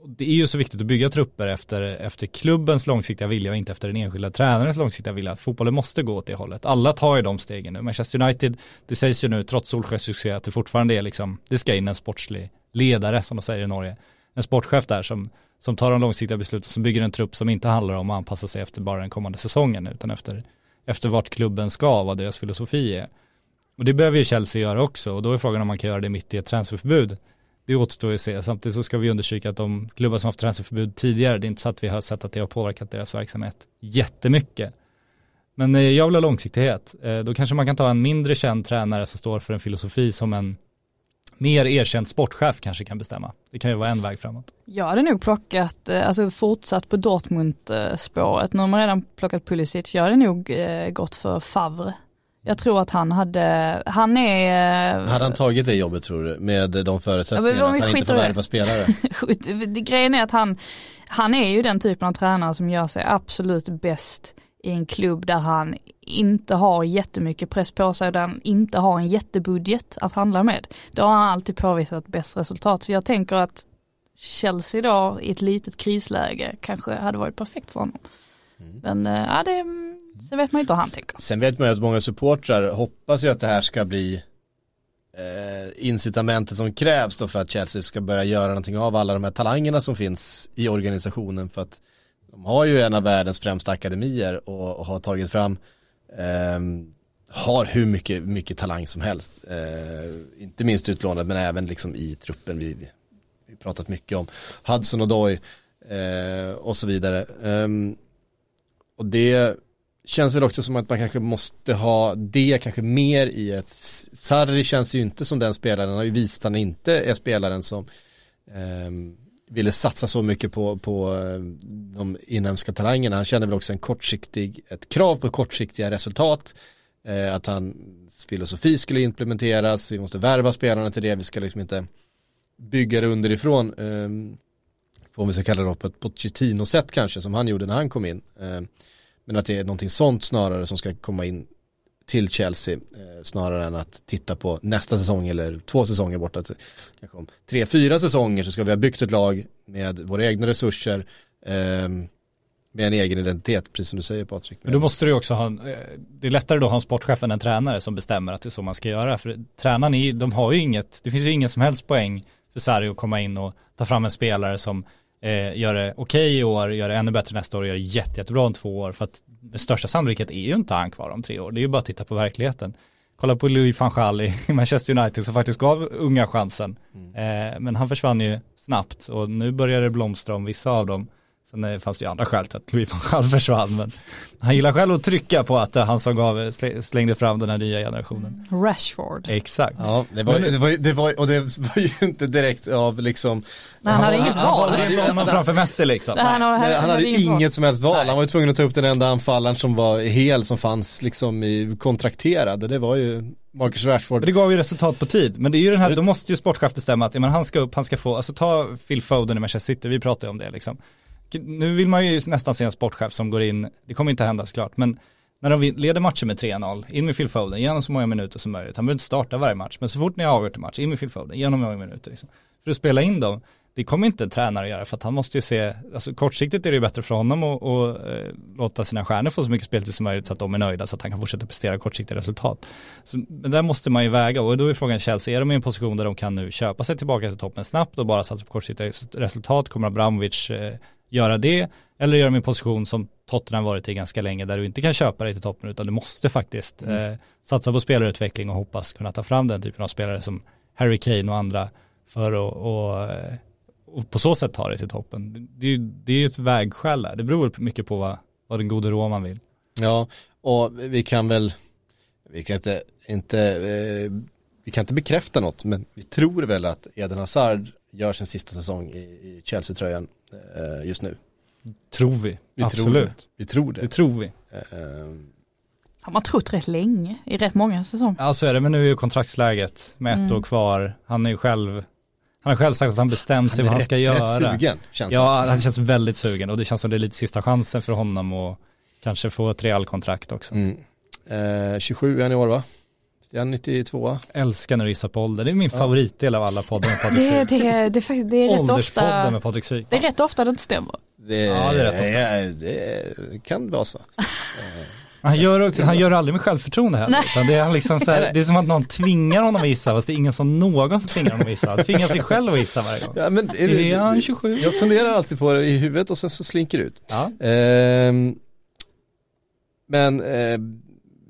Det är ju så viktigt att bygga trupper efter, efter klubbens långsiktiga vilja och inte efter den enskilda tränarens långsiktiga vilja. Fotbollen måste gå åt det hållet. Alla tar ju de stegen nu. Manchester United, det sägs ju nu trots Solskjaers succé att det fortfarande är liksom, det ska in en sportslig ledare som de säger i Norge. En sportchef där som, som tar de långsiktiga besluten, som bygger en trupp som inte handlar om att anpassa sig efter bara den kommande säsongen utan efter, efter vart klubben ska, vad deras filosofi är. Och det behöver ju Chelsea göra också och då är frågan om man kan göra det mitt i ett transferförbud. Det återstår ju att se. Samtidigt så ska vi undersöka att de klubbar som haft transferförbud tidigare, det är inte så att vi har sett att det har påverkat deras verksamhet jättemycket. Men eh, jag vill ha långsiktighet. Eh, då kanske man kan ta en mindre känd tränare som står för en filosofi som en mer erkänd sportchef kanske kan bestämma. Det kan ju vara en väg framåt. Jag hade nog plockat, eh, alltså fortsatt på Dortmund-spåret. Nu har man redan plockat Pulisic. Jag hade nog gått för Favre. Jag tror att han hade, han är... eh, Hade han tagit det jobbet tror du, med de Ja, förutsättningarna vi att han inte får värva spelare? Grejen är att han, han är ju den typen av tränare som gör sig absolut bäst i en klubb där han inte har jättemycket press på sig och där han inte har en jättebudget att handla med. Då har han alltid påvisat bäst resultat. Så jag tänker att Chelsea då i ett litet krisläge kanske hade varit perfekt för honom. Men eh, ja, det, sen vet man ju inte hur han tänker. Sen vet man ju att många supportrar hoppas ju att det här ska bli eh, incitamentet som krävs då för att Chelsea ska börja göra någonting av alla de här talangerna som finns i organisationen för att de har ju en av världens främsta akademier och, och har tagit fram ehm, har hur mycket, mycket talang som helst. Eh, inte minst utlånad men även liksom i truppen. Vi, vi, pratat mycket om Hudson och Doy eh, och så vidare. Ehm, och det känns väl också som att man kanske måste ha det kanske mer i ett Sarri känns ju inte som den spelaren, han har ju visat att han inte är spelaren som eh, ville satsa så mycket på, på eh, de inhemska talangerna. Han kände väl också en kortsiktig, ett krav på kortsiktiga resultat. Eh, att hans filosofi skulle implementeras, vi måste värva spelarna till det, vi ska liksom inte bygga det underifrån. Eh, om vi ska kalla det på ett Pochettino-sätt kanske som han gjorde när han kom in. Eh, men att det är någonting sånt snarare som ska komma in till Chelsea eh, snarare än att titta på nästa säsong eller två säsonger borta. Kanske om tre, fyra säsonger så ska vi ha byggt ett lag med våra egna resurser ehm, med en egen identitet, precis som du säger Patrik. Men då måste du också ha, en, eh, det är lättare då att ha en sportchef än en tränare som bestämmer att det är så man ska göra. För tränaren, är, de har ju inget, det finns ju ingen som helst poäng för Sarri att komma in och ta fram en spelare som eh, gör det okej okay i år, gör det ännu bättre nästa år och gör det jätte, jättebra om två år. För att den största sannolikhet är ju inte han kvar om tre år. Det är ju bara att titta på verkligheten. Kolla på Louis van Gaal i Manchester United som faktiskt gav unga chansen. Mm. Eh, men han försvann ju snabbt och nu börjar det blomstra om vissa av dem. Sen eh, fanns det ju andra skäl till att Louis van Gaal försvann. Men han gillar själv att trycka på att det är han som gav, slängde fram den här nya generationen. Rashford. Exakt. Ja, det var, det var, det var, och det var ju inte direkt av liksom Nej, han hade inget han, val. Han inte honom framför Messi liksom. Nej, han, Nej, han, han hade inget val. som helst val. Nej. Han var ju tvungen att ta upp den enda anfallaren som var hel som fanns liksom i kontrakterad. Det var ju Marcus Rashford. Det gav ju resultat på tid. Men det är ju den här, då måste ju sportchef bestämma att ja, men han ska upp, han ska få, alltså ta Phil Foden i Manchester City, vi pratar ju om det liksom nu vill man ju nästan se en sportchef som går in, det kommer inte hända såklart, men när de leder matchen med 3-0, in med Phil Foden, ge honom så många minuter som möjligt. Han behöver inte starta varje match, men så fort ni har avgjort en match, in med Phil Foden, ge honom många minuter. Liksom. För att spela in dem, det kommer inte en tränare att göra för att han måste ju se, alltså kortsiktigt är det ju bättre för honom att och, eh, låta sina stjärnor få så mycket speltid som möjligt så att de är nöjda så att han kan fortsätta prestera kortsiktiga resultat. Så, men där måste man ju väga och då är frågan Chelsea, är de i en position där de kan nu köpa sig tillbaka till toppen snabbt och bara satsa på kortsiktiga resultat? Kommer Abramovic eh, göra det eller göra min position som Tottenham varit i ganska länge där du inte kan köpa dig till toppen utan du måste faktiskt mm. eh, satsa på spelarutveckling och hoppas kunna ta fram den typen av spelare som Harry Kane och andra för att och, eh, och på så sätt ta dig till toppen. Det, är, det är ju ett vägskäl där, det beror mycket på vad, vad den gode Roman vill. Ja, och vi kan väl, vi kan inte, inte eh, vi kan inte bekräfta något men vi tror väl att Eden Hazard gör sin sista säsong i, i Chelsea-tröjan just nu. Tror vi, vi absolut. Tror det. Vi tror det. Det tror vi. Uh, har man trott rätt länge, i rätt många säsonger. Ja så är det, men nu är ju kontraktsläget med ett mm. år kvar. Han är ju själv, han har själv sagt att han bestämt sig vad han ska rätt, göra. Rätt sugen, känns Ja, han känns väldigt sugen och det känns som det är lite sista chansen för honom och kanske få ett Real-kontrakt också. Mm. Uh, 27 är han i år va? Är han 92? Älskar när du gissar på ålder. Det är min ja. favoritdel av alla poddar med Patrik det, det, det, det, det är rätt ofta med Patrik Syk. Det är rätt ofta det inte stämmer. Det, ja, det, är rätt ofta. det kan vara så. Han gör, också, han gör aldrig med självförtroende heller. Utan det, är liksom så här, det är som att någon tvingar honom att gissa fast det är ingen som någonsin tvingar honom att gissa. Han tvingar sig själv att gissa varje gång. Ja, men är, det, är han 27? Jag funderar alltid på det i huvudet och sen så slinker det ut. Ja. Eh, men eh,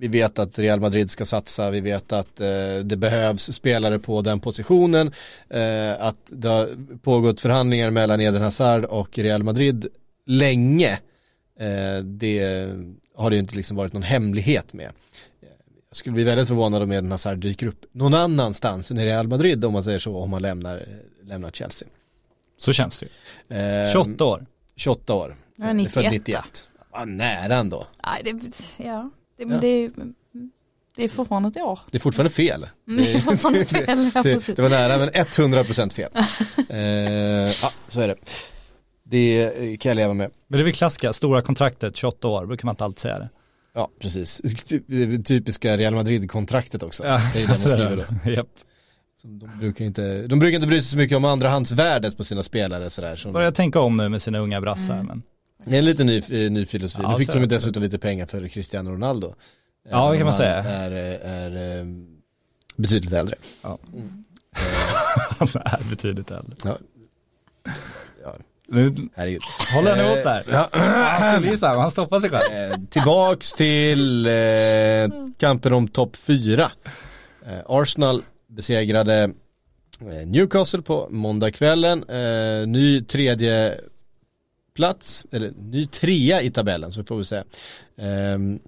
vi vet att Real Madrid ska satsa, vi vet att eh, det behövs spelare på den positionen, eh, att det har pågått förhandlingar mellan Eden Hazard och Real Madrid länge. Eh, det har det ju inte liksom varit någon hemlighet med. Jag skulle bli väldigt förvånad om Eden Hazard dyker upp någon annanstans än i Real Madrid om man säger så, om han lämnar, lämnar Chelsea. Så känns det ju. 28 år. 28 år. Ja, 91. Född 91. Ja, nära ändå. Nej, det, ja. Det, men ja. det, det är fortfarande ett år. Det är fortfarande fel. Mm, det är fortfarande fel, ja, det, det var nära men 100% fel. eh, ja, så är det. Det kan jag leva med. Men det är väl klassiska, stora kontraktet, 28 år, brukar man inte alltid säga det. Ja, precis. Typiska Real Madrid-kontraktet också. Ja, det är det man skriver då. Japp. De brukar, inte, de brukar inte bry sig så mycket om andrahandsvärdet på sina spelare sådär. Som... Börjar tänka om nu med sina unga brassar. Mm. Men... Det är en lite ny, ny filosofi. Ja, nu fick de dessutom lite pengar för Cristiano Ronaldo. Ja, det kan man säga. Är, är, är eh, betydligt äldre. Ja. Mm. Han är betydligt äldre. Ja. ja. Nu, Herregud. Håller han emot där? Ja. Han skulle gissa, han stoppar sig själv. Eh, tillbaks till eh, kampen om topp fyra. Eh, Arsenal besegrade eh, Newcastle på måndagskvällen. Eh, ny tredje plats, eller ny trea i tabellen så får vi säga. Um,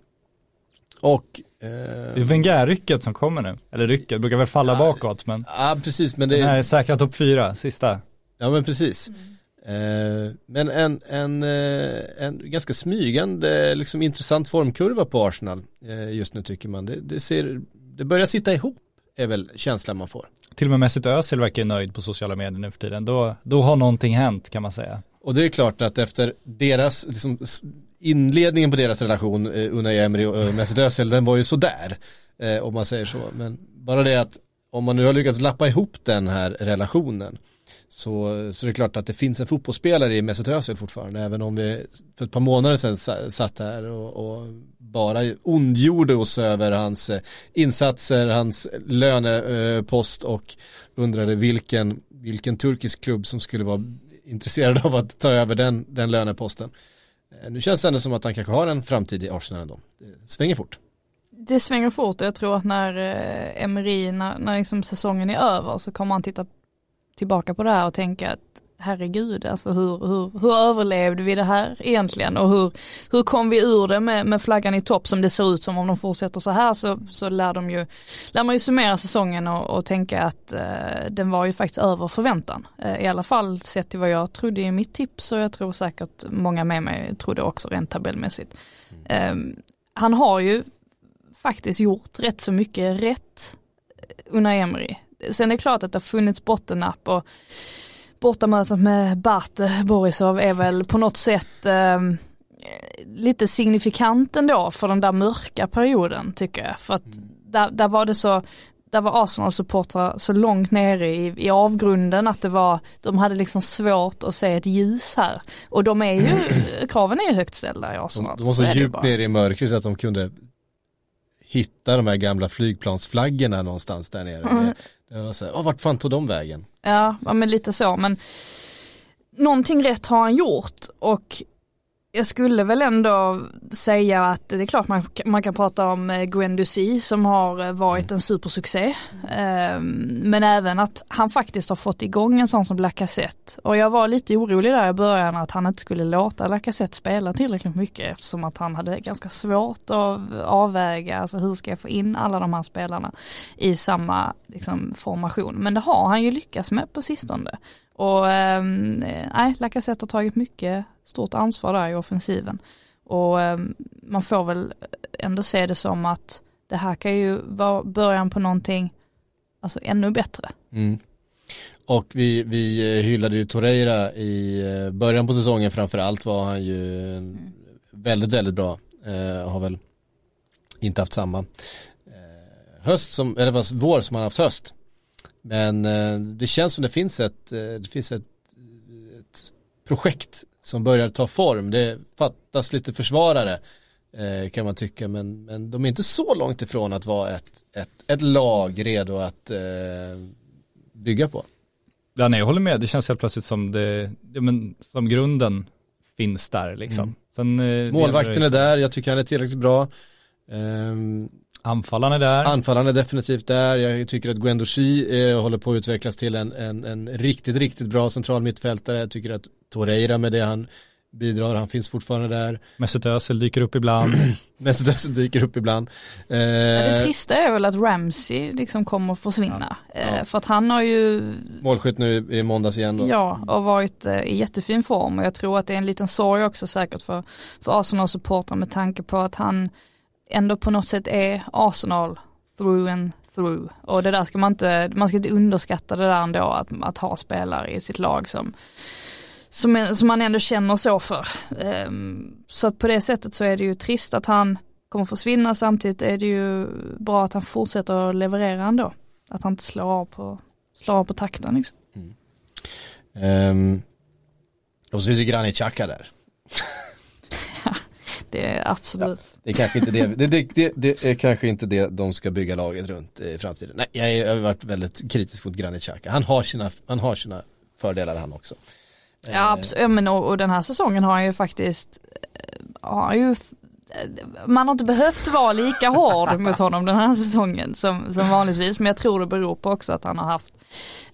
och Det är Wenger-rycket som kommer nu, eller rycket, brukar väl falla ja, bakåt men Ja precis men det Den här är säkra topp fyra, sista Ja men precis mm. eh, Men en, en, eh, en ganska smygande, liksom intressant formkurva på Arsenal eh, just nu tycker man det, det ser, det börjar sitta ihop är väl känslan man får till och med Mesut Özil verkar nöjd på sociala medier nu för tiden. Då, då har någonting hänt kan man säga. Och det är klart att efter deras, liksom, inledningen på deras relation, eh, Unai Emery och eh, Mesut Özil, den var ju sådär. Eh, om man säger så. Men bara det att om man nu har lyckats lappa ihop den här relationen så, så det är klart att det finns en fotbollsspelare i Mesut Özil fortfarande. Även om vi för ett par månader sedan satt här och, och bara ondgjorde oss över hans eh, insatser, hans lönepost och undrade vilken, vilken turkisk klubb som skulle vara intresserad av att ta över den, den löneposten. Eh, nu känns det ändå som att han kanske har en framtid i Arsenal ändå. Det svänger fort. Det svänger fort och jag tror att när eh, Emery, när, när liksom säsongen är över så kommer han titta tillbaka på det här och tänka att herregud, alltså hur, hur, hur överlevde vi det här egentligen och hur, hur kom vi ur det med, med flaggan i topp som det ser ut som om de fortsätter så här så, så lär, de ju, lär man ju summera säsongen och, och tänka att eh, den var ju faktiskt över förväntan. Eh, I alla fall sett till vad jag trodde i mitt tips och jag tror säkert många med mig trodde också rent tabellmässigt. Eh, han har ju faktiskt gjort rätt så mycket rätt Unai Emery. Sen är det klart att det har funnits bottennapp och bortamötet med Bart Borisov är väl på något sätt eh, lite signifikant ändå för den där mörka perioden tycker jag. För att där, där var det så, där var Arsenal-supportrar så långt nere i, i avgrunden att det var, de hade liksom svårt att se ett ljus här. Och de är ju, kraven är ju högt ställda i Arsenal. De, var så, så djupt nere i mörkret att de kunde hitta de här gamla flygplansflaggorna någonstans där nere. Mm. Det, var så här, vart fan tog de vägen? Ja, men lite så, men någonting rätt har han gjort och jag skulle väl ändå säga att det är klart man, man kan prata om eh, Gwen Ducy som har eh, varit en supersuccé. Ehm, men även att han faktiskt har fått igång en sån som Lacazette. Och jag var lite orolig där i början att han inte skulle låta Lacazette spela tillräckligt mycket eftersom att han hade ganska svårt att avväga, alltså hur ska jag få in alla de här spelarna i samma liksom, formation. Men det har han ju lyckats med på sistone. Och nej, nej, Lacazette har tagit mycket stort ansvar där i offensiven. Och ehm, man får väl ändå se det som att det här kan ju vara början på någonting alltså ännu bättre. Mm. Och vi, vi eh, hyllade ju Torreira i eh, början på säsongen framförallt var han ju mm. väldigt, väldigt bra. Eh, har väl inte haft samma eh, höst som, eller vår som han haft höst. Men eh, det känns som det finns ett, eh, det finns ett, ett projekt som börjar ta form. Det fattas lite försvarare eh, kan man tycka men, men de är inte så långt ifrån att vara ett, ett, ett lag redo att eh, bygga på. Ja, nej, jag håller med. Det känns helt plötsligt som det, ja, men, som grunden finns där liksom. Mm. Sen, eh, Målvakten är där, jag tycker han är tillräckligt bra. Um, Anfallaren är där. Anfallaren är definitivt där. Jag tycker att Gwendo eh, håller på att utvecklas till en, en, en riktigt, riktigt bra central mittfältare. Jag tycker att Toreira med det han bidrar, han finns fortfarande där. Mesut Özil dyker upp ibland. Mesut Özil dyker upp ibland. Eh, det trista är väl att Ramsey liksom kommer att försvinna. Ja. Eh, för att han har ju Målskytt nu i måndags igen då. Ja, och varit eh, i jättefin form och jag tror att det är en liten sorg också säkert för, för Arsenal-supportrar med tanke på att han ändå på något sätt är Arsenal through and through. Och det där ska man inte, man ska inte underskatta det där ändå att, att ha spelare i sitt lag som, som, som man ändå känner så för. Um, så att på det sättet så är det ju trist att han kommer försvinna samtidigt är det ju bra att han fortsätter att leverera ändå. Att han inte slår av på, slår av på takten liksom. Mm. Um, och så finns ju Granit Xhaka där. Det är absolut. Ja, det är kanske inte det, det, det, det, är kanske inte det de ska bygga laget runt i framtiden. Nej, jag har varit väldigt kritisk mot Granit Xhaka. Han har sina, han har sina fördelar han också. Ja, absolut. men och, och den här säsongen har han ju faktiskt, eh, har ju man har inte behövt vara lika hård mot honom den här säsongen som, som vanligtvis. Men jag tror det beror på också att han har haft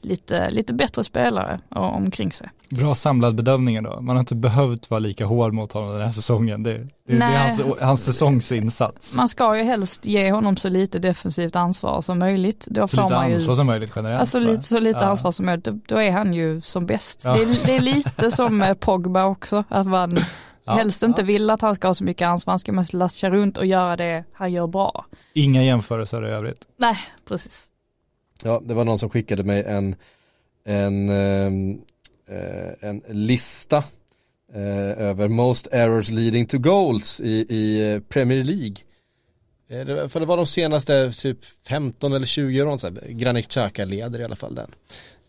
lite, lite bättre spelare omkring sig. Bra samlad bedömning då. Man har inte behövt vara lika hård mot honom den här säsongen. Det, det, det är hans, hans säsongsinsats. Man ska ju helst ge honom så lite defensivt ansvar som möjligt. Då så får lite man ansvar ut, som möjligt generellt. Alltså lite, så lite ja. ansvar som möjligt. Då, då, är han ju som bäst. Ja. Det, är, det är lite som Pogba också. Att man ja. helst inte vill att han ska ha så mycket ansvar. Han ska mest latcha runt och göra det han gör bra. Inga jämförelser i övrigt. Nej, precis. Ja, det var någon som skickade mig en, en, ehm, eh, en lista eh, över most errors leading to goals i, i eh, Premier League. Eh, för det var de senaste typ 15 eller 20 åren, Granit Xhaka leder i alla fall den,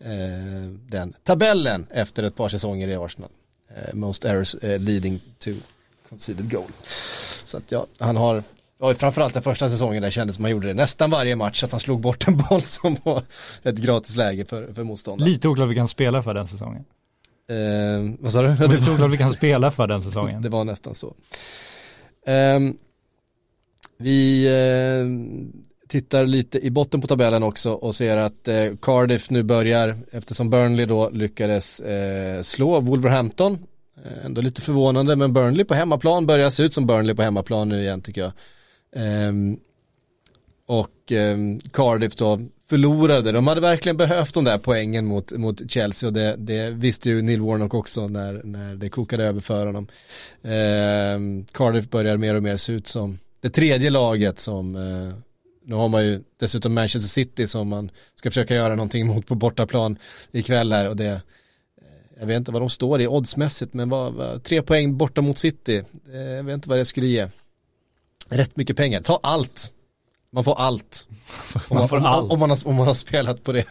eh, den tabellen efter ett par säsonger i Arsenal. Eh, most errors eh, leading to conceded goal. Så att ja, han har, ja, framförallt den första säsongen där kändes som han gjorde det nästan varje match, att han slog bort en boll som var ett gratis läge för, för motståndaren. Lite oklart vilka han spelar för den säsongen. Eh, vad sa du? Det var lite oklart vilka han spelar för den säsongen. Det var nästan så. Ehm, vi eh, tittar lite i botten på tabellen också och ser att eh, Cardiff nu börjar, eftersom Burnley då lyckades eh, slå Wolverhampton. Eh, ändå lite förvånande, men Burnley på hemmaplan börjar se ut som Burnley på hemmaplan nu igen tycker jag. Ehm, och ehm, Cardiff då förlorade, de hade verkligen behövt de där poängen mot, mot Chelsea och det, det visste ju Neil Warnock också när, när det kokade över för honom. Ehm, Cardiff börjar mer och mer se ut som det tredje laget som, eh, nu har man ju dessutom Manchester City som man ska försöka göra någonting mot på bortaplan ikväll här och det, eh, jag vet inte vad de står i oddsmässigt men vad, vad, tre poäng borta mot City, eh, jag vet inte vad det skulle ge. Rätt mycket pengar, ta allt. Man får allt. Om man, får om, allt. Om, man har, om man har spelat på det.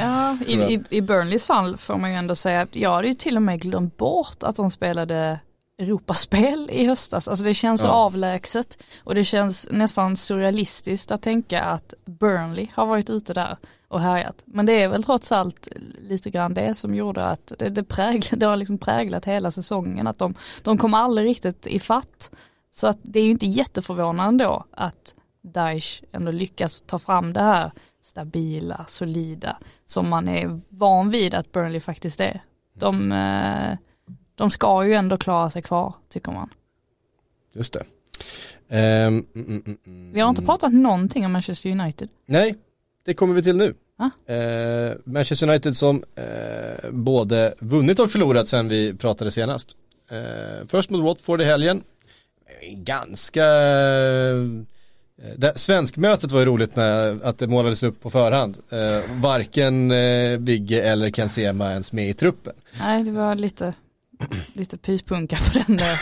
Ja, i, i, i Burnleys fall får man ju ändå säga att jag hade ju till och med glömt bort att de spelade Europaspel i höstas. Alltså det känns så Ja. avlägset och det känns nästan surrealistiskt att tänka att Burnley har varit ute där och härjat. Men det är väl trots allt lite grann det som gjorde att det, det, prägl, det har liksom präglat hela säsongen. Att de, de kom aldrig riktigt i fatt. Så att det är ju inte jätteförvånande då att Daesh ändå lyckas ta fram det här stabila, solida som man är van vid att Burnley faktiskt är. De, eh, de ska ju ändå klara sig kvar tycker man. Just det. Ehm, mm, mm. Vi har inte pratat någonting om Manchester United. Nej, det kommer vi till nu. Ah. Eh, Manchester United som eh, både vunnit och förlorat sen vi pratade senast. Eh, först mot Watford i helgen. Ganska eh, det, svenskmötet var ju roligt när, att det målades upp på förhand. Eh, varken eh, Bygge eller Ken Sema ens med i truppen. Nej, det var lite, lite pyspunka på den, där,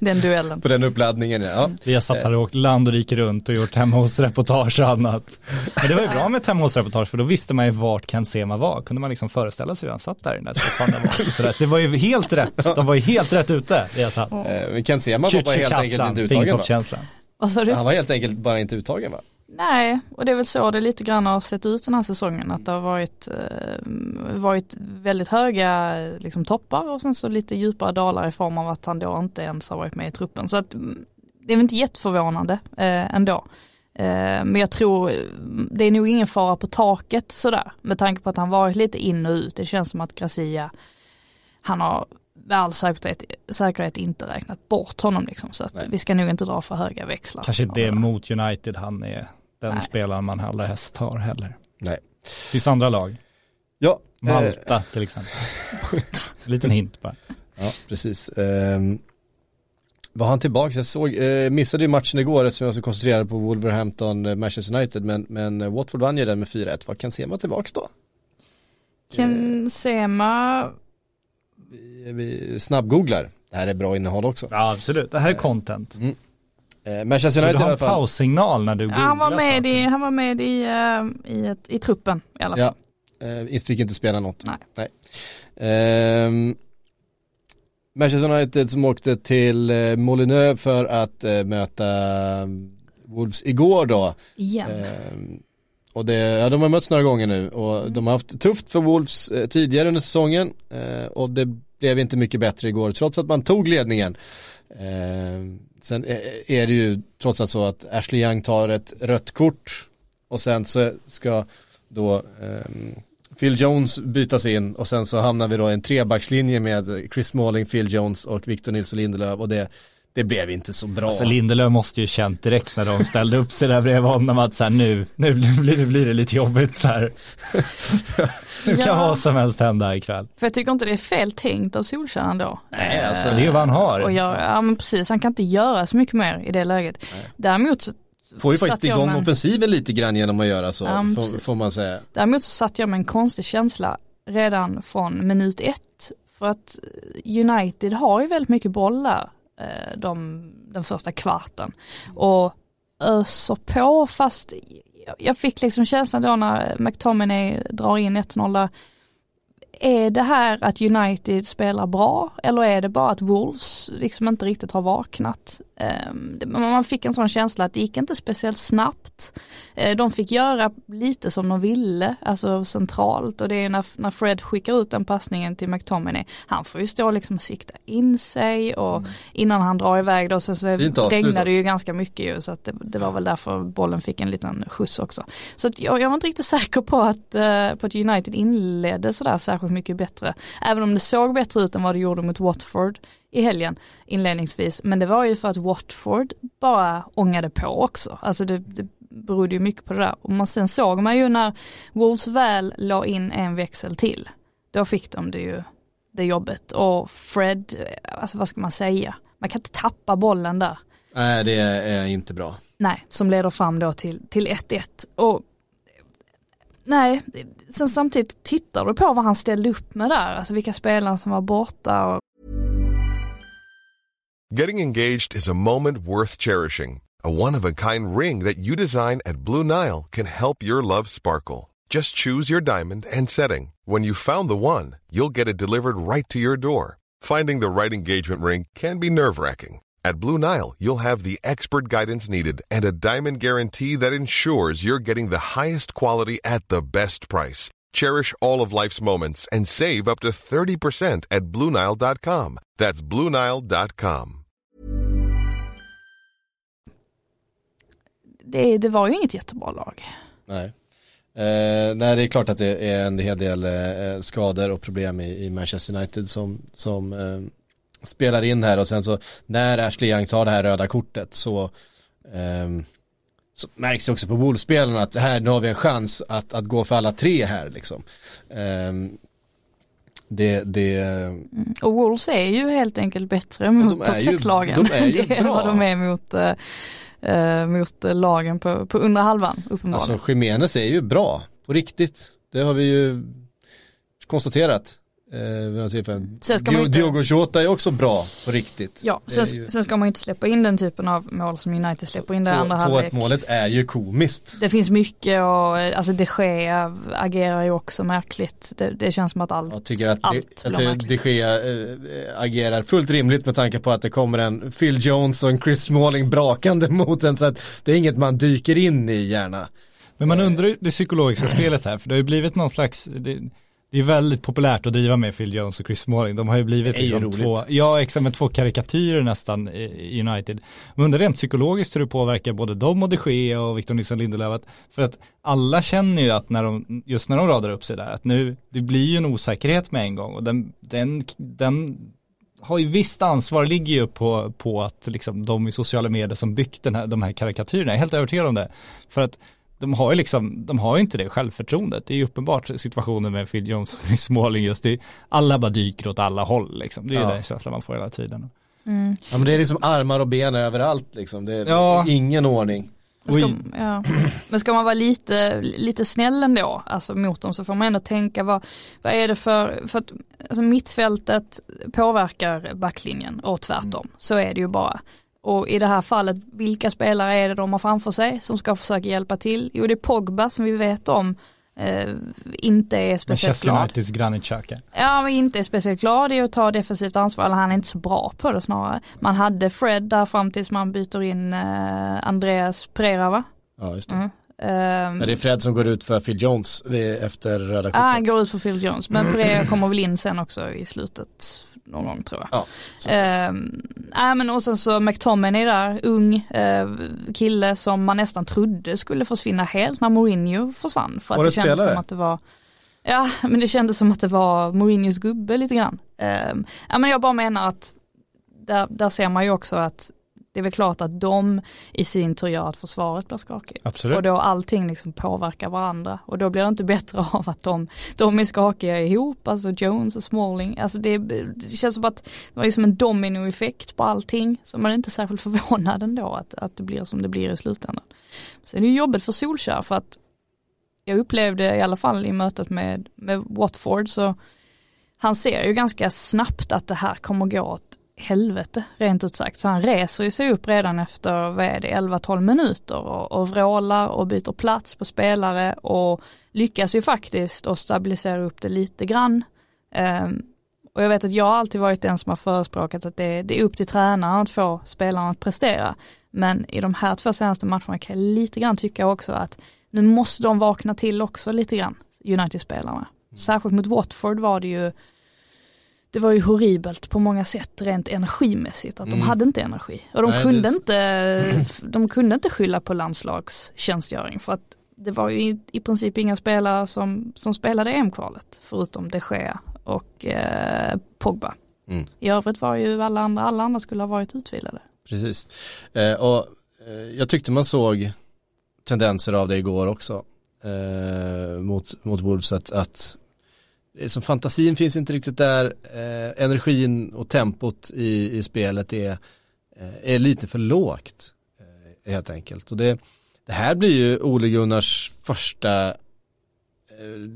den duellen. På den uppladdningen ja. Vi har satt här och åkt land och rike runt och gjort hemma hos reportage och annat. Men det var ju bra med ett hemma hos reportage för då visste man ju vart Ken Sema var. Kunde man liksom föreställa sig hur han satt där i den där soffan. Så det var ju helt rätt. De var ju helt rätt ute. Jag satt. Eh, men Ken Sema var bara helt enkelt inte uttagen va? fingertoppskänslan. Vad sa du? Han var helt enkelt bara inte uttagen va? Nej, och det är väl så det lite grann har sett ut den här säsongen. Att det har varit, eh, varit väldigt höga liksom, toppar och sen så lite djupare dalar i form av att han då inte ens har varit med i truppen. Så att, mm, det är väl inte jätteförvånande eh, ändå. Eh, men jag tror eh, det är nog ingen fara på taket sådär. Med tanke på att han varit lite in och ut. Det känns som att Gracia, han har med all säkerhet, säkerhet inte räknat bort honom liksom. Så att Nej. vi ska nog inte dra för höga växlar. Kanske det är mot United han är den Nej. spelaren man allra helst har heller. Nej. Finns andra lag. Ja, eh, Malta till exempel. Liten hint bara. Ja, precis. Um, var han tillbaka? Jag såg, eh, missade ju matchen igår eftersom jag var så koncentrerad på Wolverhampton, eh, Manchester United, men, men eh, Watford vann ju den med 4-1. Var kan Sema tillbaks då? Ken Sema, Vi, vi snabbgooglar. Det här är bra innehåll också. Ja absolut, det här är content. Eh, Manchester Vill United du i ha alla en fall. paussignal när du ja, googlar han var med, saker? i, han var med i, eh, i, ett, i truppen i alla fall. Ja, eh, fick inte spela något. Nej. Ehm, Manchester United som åkte till eh, Molineux för att eh, möta Wolves igår då. Igen. Ehm, och det, ja, de har mötts några gånger nu och de har haft tufft för Wolves eh, tidigare under säsongen eh, och det blev inte mycket bättre igår trots att man tog ledningen. Sen är, det ju trots allt så att Ashley Young tar ett rött kort och sen så ska då um, Phil Jones bytas in och sen så hamnar vi då i en trebackslinje med Chris Smalling, Phil Jones och Victor Nilsson Lindelöf och det, det blev inte så bra. Alltså Lindelöf måste ju känt direkt när de ställde upp sig där bredvid honom att så här, nu, nu blir, nu blir det lite jobbigt så här. Nu kan Ja. vad som helst hända ikväll. För jag tycker inte det är fel tänkt av Solskjaer ändå. Nej, Eh, alltså det är ju vad han har. Och göra, ja men precis, han kan inte göra så mycket mer i det läget. Däremot så, Får ju faktiskt jag igång en- offensiven lite grann genom att göra så, Ja, får, får man säga. Däremot så satt jag med en konstig känsla redan från minut ett. För att United har ju väldigt mycket bollar Eh, de, den första kvarten. Och öser på fast jag- fick liksom känslan då när McTominay drar in 1-0. Är det här att United spelar bra eller är det bara att Wolves liksom inte riktigt har vaknat? Ehm, Man fick en sån känsla att det gick inte speciellt snabbt. Eh, De fick göra lite som de ville, alltså centralt och det är när, när Fred skickar ut den passningen till McTominay, han får ju stå och liksom sikta in sig och innan han drar iväg då så, så Mm. Regnade det ju ganska mycket ju så att det, det var väl därför bollen fick en liten skjuts också. Så jag, jag var inte riktigt säker på att, eh, på att United inledde sådär särskilt mycket bättre. Även om det såg bättre ut än vad det gjorde mot Watford i helgen inledningsvis. Men det var ju för att Watford bara ångade på också. Alltså det, det berodde ju mycket på det där. Och man, sen såg man ju när Wolves väl la in en växel till. Då fick de det ju, det jobbet. Och Fred, alltså vad ska man säga? Man kan inte tappa bollen där. Nej, det är inte bra. Nej, som leder fram då till, till 1-1. Och nej, sen samtidigt tittar du på vad han ställde upp med där, alltså vilka spelare som var borta och Getting engaged is a moment worth cherishing. A one of a kind ring that you design at Blue Nile can help your love sparkle. Just choose your diamond and setting. When you found the one, you'll get it delivered right to your door. Finding the right engagement ring can be nerve wracking. At Blue Nile, you'll have the expert guidance needed and a diamond guarantee that ensures you're getting the highest quality at the best price. Cherish all of life's moments and save up to 30% at BlueNile.com. That's BlueNile.com. det, det var ju inget jättebra lag. Nej. Eh, nej, det är klart att det är en hel del eh, skador och problem i, i Manchester United som, som eh, spelar in här och sen så när Ashley Young tar det här röda kortet så, ehm, så märks det också på Wolves-spelarna att här, nu har vi en chans att, att gå för alla tre här liksom. Ehm, det, det, Och Wolves är ju helt enkelt bättre mot de topp ju- 6-lagen. de är ju Det är bra. vad de är mot, eh, eh, mot eh, lagen på, på undre halvan uppenbarligen. alltså Jimenez är ju bra, på riktigt. Det har vi ju konstaterat. Eh, inte- Diogo Jota är också bra, på riktigt. Ja, Det sen, ju- sen ska man inte släppa in den typen av mål som United släpper in i andra halvlek. 2-1 målet är ju komiskt. Det finns mycket och eh, alltså de Gea agerar ju också märkligt. Det, det känns som att allt, Jag tycker att allt de, blir märkligt. de Gea äh, agerar fullt rimligt med tanke på att det kommer en Phil Jones och en Chris Smalling brakande mot en så att det är inget man dyker in i gärna. Men man undrar ju det psykologiska spelet här, för det har ju blivit någon slags, det, det är väldigt populärt att driva med Phil Jones och Chris Smalling. De har ju blivit liksom två, ja exakt, två karikatyrer nästan i United. Men undrar rent psykologiskt hur det påverkar både dem och de Gea och Victor Nilsson Lindelöf. För att alla känner ju att när de, just när de radar upp sig där, att nu, det blir ju en osäkerhet med en gång och den, den, den har ju visst ansvar, ligger ju på, på att liksom de i sociala medier som byggt den här, de här karikatyrerna, jag är helt övertygad om det. För att de har ju liksom, de har ju inte det självförtroendet. Det är ju uppenbart situationen med Phil Jones och Smalling just det. Alla bara dyker åt alla håll liksom. Det är ju Ja. den känslan man får hela tiden. Mm. Ja men det är liksom armar och ben överallt liksom. Det är Ja. ingen ordning. Men ska, ja. Men ska man vara lite, lite snäll ändå, alltså mot dem, så får man ändå tänka vad, vad är det för, för att alltså mittfältet påverkar backlinjen och tvärtom. Så är det ju bara. Och i det här fallet, vilka spelare är det de har framför sig som ska försöka hjälpa till? Jo det är Pogba som vi vet om eh, inte är speciellt glad. Uniteds Granit Xhaka. Ja, men inte är speciellt glad i att ta defensivt ansvar, eller han är inte så bra på det snarare. Man hade Fred där fram tills man byter in eh, Andreas Pereira va? Ja just det. Mm. Ehm, Men det är Fred som går ut för Phil Jones efter röda Ja, han kortet. går ut för Phil Jones, men Pereira kommer väl in sen också i slutet någon gång tror jag. Ja, så. Nej, men och sen så McTominay där, ung eh, kille som man nästan trodde skulle försvinna helt när Mourinho försvann. För att det Årets kändes som att det var Ja, men det kändes som att det var Mourinhos gubbe lite grann. Ja, men jag bara menar att där, där ser man ju också att Det är väl klart att de i sin tur gör att försvaret blir skakigt. Absolut. Och då allting liksom påverkar varandra och då blir det inte bättre av att de, de är skakiga ihop, alltså Jones och Smalling. Alltså det, det känns som att det var liksom en dominoeffekt på allting. Så man är inte särskilt förvånad ändå att, att det blir som det blir i slutändan. Sen är det ju jobbigt för Solskär för att jag upplevde i alla fall i mötet med, med Watford så han ser ju ganska snabbt att det här kommer gå åt helvete rent ut sagt. Så han reser ju sig upp redan efter, vad är det, 11-12 minuter och, och vrålar och byter plats på spelare och lyckas ju faktiskt att stabilisera upp det lite grann. Um, och jag vet att jag alltid varit den som har förespråkat att det, det är upp till tränaren att få spelarna att prestera. Men i de här två senaste matcherna kan jag lite grann tycka också att nu måste de vakna till också lite grann, United-spelarna. Särskilt mot Watford var det ju det var ju horribelt på många sätt rent energimässigt att mm. de hade inte energi. Och de, Nej, kunde det... inte, de kunde inte skylla på landslagstjänstgöring för att det var ju i, princip inga spelare som, som spelade EM-kvalet förutom de Gea och eh, Pogba. Mm. I övrigt var ju alla andra, alla andra skulle ha varit utvilade. Precis. Eh, och eh, jag tyckte man såg tendenser av det igår också. Eh, mot, mot Wolves att, att som fantasin finns inte riktigt där, eh, energin och tempot i, i spelet är, eh, är lite för lågt eh, helt enkelt. Och det, det här blir ju Ole Gunnars första eh,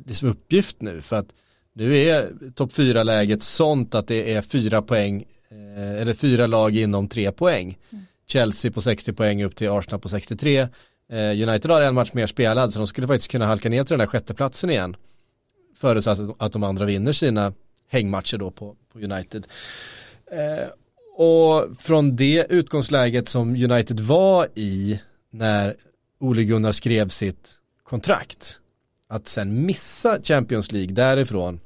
liksom uppgift nu för att nu är topp fyra läget sånt att det är fyra poäng eh, eller fyra lag inom tre poäng. Mm. Chelsea på 60 poäng upp till Arsenal på 63. Eh, United har en match mer spelad så de skulle faktiskt kunna halka ner till den där sjätteplatsen igen förutsatt att de andra vinner sina hängmatcher då på, på United. Eh, och från det utgångsläget som United var i när Ole Gunnar skrev sitt kontrakt, att sen missa Champions League därifrån,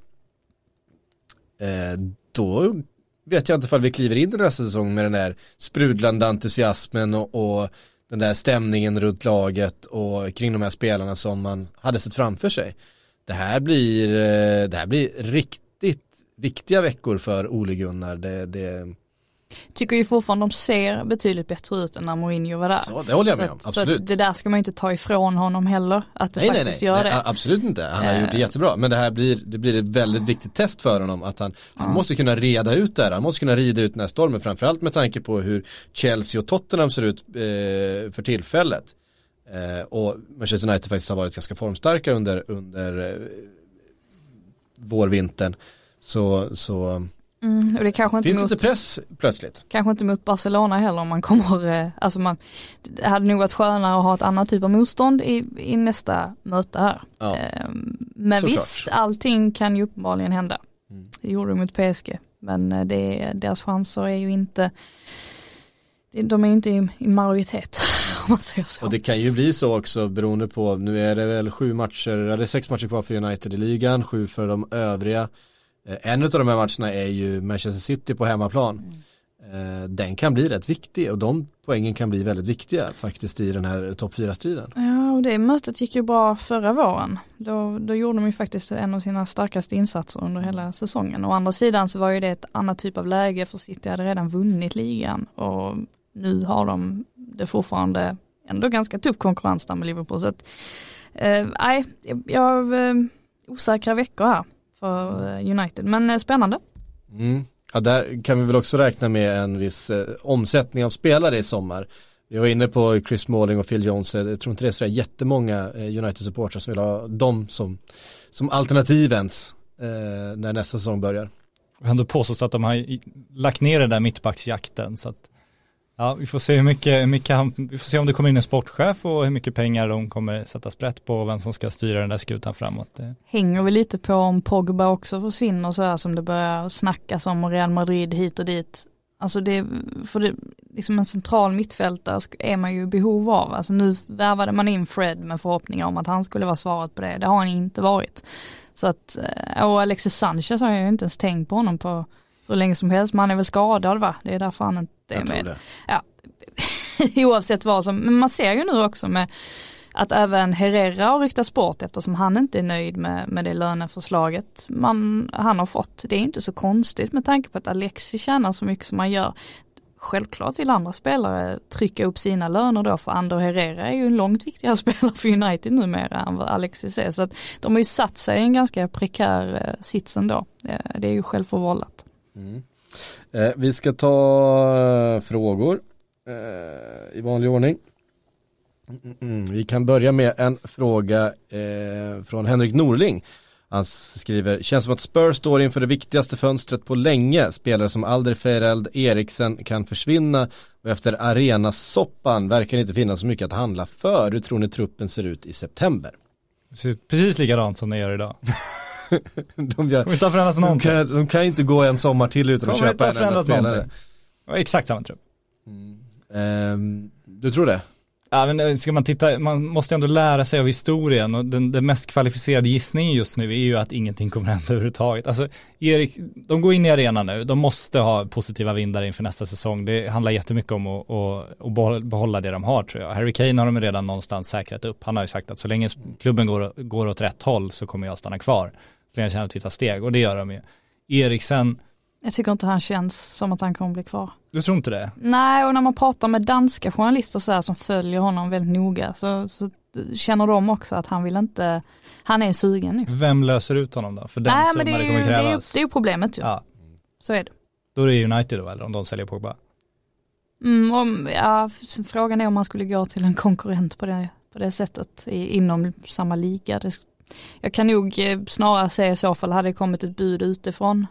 eh, då vet jag inte ifall vi kliver in i nästa säsong med den där sprudlande entusiasmen och, och den där stämningen runt laget och kring de här spelarna som man hade sett framför sig det här blir, eh, det här blir riktigt viktiga veckor för Ole Gunnar. Det, det... Tycker ju fortfarande de ser betydligt bättre ut än när Mourinho var där. Så, det håller jag med om, absolut. Så det där ska man ju inte ta ifrån honom heller, att det nej, faktiskt nej, nej. gör det. absolut inte, han har gjort det eh. jättebra. Men det här blir, det blir ett väldigt viktigt test för honom, att han, han måste kunna reda ut det här, han måste kunna rida ut den här stormen, framförallt med tanke på hur Chelsea och Tottenham ser ut eh, för tillfället. Eh, och Manchester United faktiskt har varit ganska formstarka under, under eh, vårvintern. Så, så Mm, och det kanske inte Finns mot, lite press plötsligt? Kanske inte mot Barcelona heller om man kommer, eh, alltså man, det hade nog varit skönare att ha ett annat typ av motstånd i, i nästa möte här. Ja. Ehm, men Så visst, allting kan ju uppenbarligen hända. Mm. Det gjorde de mot PSG, men eh, det, deras chanser är ju inte de är inte i, i majoritet om man säger så. Och det kan ju bli så också beroende på, nu är det väl sju matcher, eller sex matcher kvar för United i ligan, sju för de övriga. Eh, en av de här matcherna är ju Manchester City på hemmaplan. Mm. Eh, den kan bli rätt viktig och de poängen kan bli väldigt viktiga faktiskt i den här topp 4-striden. Ja, och det mötet gick ju bra förra våren. Då, då gjorde de ju faktiskt en av sina starkaste insatser under hela säsongen. Å andra sidan så var ju det ett annat typ av läge för City hade redan vunnit ligan och nu har de det fortfarande ändå ganska tuff konkurrens där med Liverpool. Så att, eh, nej, jag har eh, osäkra veckor här för eh, United, men eh, spännande. Mm. Ja, där kan vi väl också räkna med en viss eh, omsättning av spelare i sommar. Vi var inne på Chris Smalling och Phil Jones, jag tror inte det är så jättemånga eh, United-supportrar som vill ha dem som, som alternativ ens eh, när nästa säsong börjar. Ändå påstås att de har lagt ner den där mittbacksjakten så att Ja, vi får se hur mycket, hur mycket han, vi får se om det kommer in en sportchef och hur mycket pengar de kommer sätta sprätt på och vem som ska styra den där skutan framåt. Hänger vi lite på om Pogba också försvinner så här som det börjar snackas om och Real Madrid hit och dit. Alltså det, för det, liksom en central mittfältare är man ju i behov av. Alltså nu värvade man in Fred med förhoppningar om att han skulle vara svaret på det. Det har han inte varit. Så att, eh, och Alexis Sanchez har jag ju inte ens tänkt på honom på hur länge som helst, men han är väl skadad va? Det är därför han inte är med. Ja. Oavsett vad som, men man ser ju nu också med att även Herrera har ryktats bort eftersom han inte är nöjd med, med det löneförslaget man, han har fått. Det är inte så konstigt med tanke på att Alexi tjänar så mycket som han gör. självklart vill andra spelare trycka upp sina löner då för Ander Herrera är ju en långt viktigare spelare för United numera än vad Alexis är. Så att de har ju satt sig i en ganska prekär eh, sits ändå. Eh, det är ju självförvållat. Mm. Eh, vi ska ta eh, frågor eh, i vanlig ordning. Mm, mm, mm, vi kan börja med en fråga eh, från Henrik Norling. Han skriver, känns som att Spurs står inför det viktigaste fönstret på länge. Spelare som Alderfereld, Eriksen kan försvinna och efter arenasoppan verkar det inte finnas så mycket att handla för. Hur tror ni truppen ser ut i september? Det ser ut precis likadant som det gör idag. de, gör, inte de, kan, de kan inte gå en sommar till utan att köpa en enda spelare. Exakt samma trupp. Ehm, du tror det? Ja men eh, ska man titta, man måste ändå lära sig av historien och den, den mest kvalificerade gissningen just nu är ju att ingenting kommer hända överhuvudtaget. Alltså Erik, de går in i arenan nu, de måste ha positiva vindar inför nästa säsong. Det handlar jättemycket om att, att, att behålla- behålla det de har tror jag. Harry Kane har de redan någonstans säkrat upp. Han har ju sagt att så länge klubben går, går åt rätt håll så kommer jag stanna kvar. Att vi tar steg och det gör de ju. Eriksen, Jag tycker inte han känns som att han kommer bli kvar. du tror inte det? Nej, och när man pratar med danska journalister så här som följer honom väldigt noga så, så känner de också att han vill inte, han är sugen. Liksom. Vem löser ut honom då? För den Nej, men det är, det ju, kommer det, är ju, krävas. det är ju problemet ju. Ja, Så är det. då är det United då eller om de säljer Pogba. Mm, om, ja, frågan är om man skulle gå till en konkurrent på det, på det sättet i, inom samma liga. Det, jag kan nog eh, snarare säga i så fall hade det kommit ett bud utifrån,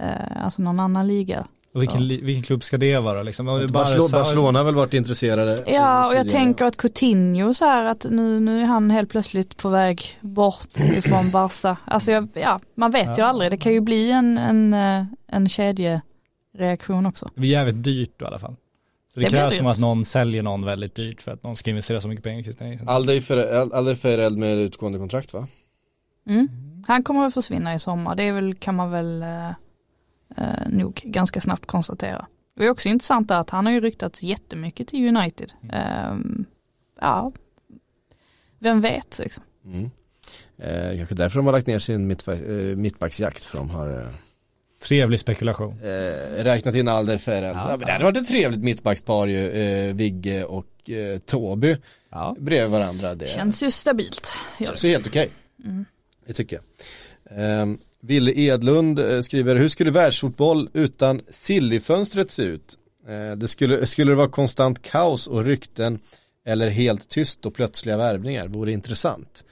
eh, alltså någon annan liga. Och vilken, vilken klubb ska det vara liksom? Barcelona, Barcelona har väl varit intresserade Ja, och jag tänker att Coutinho så här att nu, nu är han helt plötsligt på väg bort ifrån Barca. Alltså jag, ja, man vet ju Ja. aldrig. Det kan ju bli en, en, eh, en kedjereaktion också. Det blir jävligt dyrt då, i alla fall. Så det, Det krävs som att någon säljer någon väldigt dyrt för att någon ska investera så mycket pengar i Christian Eriksen. Alderfereld med utgående kontrakt va? Mm. Han kommer att försvinna i sommar. Det är väl, kan man väl eh, eh, nog ganska snabbt konstatera. Det är också intressant att han har ju ryktats jättemycket till United. Ehm, ja, vem vet liksom. Mm. Eh, kanske därför de har lagt ner sin mittba eh, mittbacksjakt för de har eh, Trevlig spekulation. eh, räknat in Alderfereld. Ja, men det hade varit ett trevligt mittbackspar ju, eh, Vigge och eh, Toby Ja. bredvid varandra. Det Känns ju stabilt. Känns det. ju helt okej. Mm. Det tycker jag. Eh, Ville Edlund skriver, hur skulle världsfotboll utan Silly-fönstret se ut? Eh, det skulle, skulle det vara konstant kaos och rykten eller helt tyst och plötsliga värvningar? Vore intressant.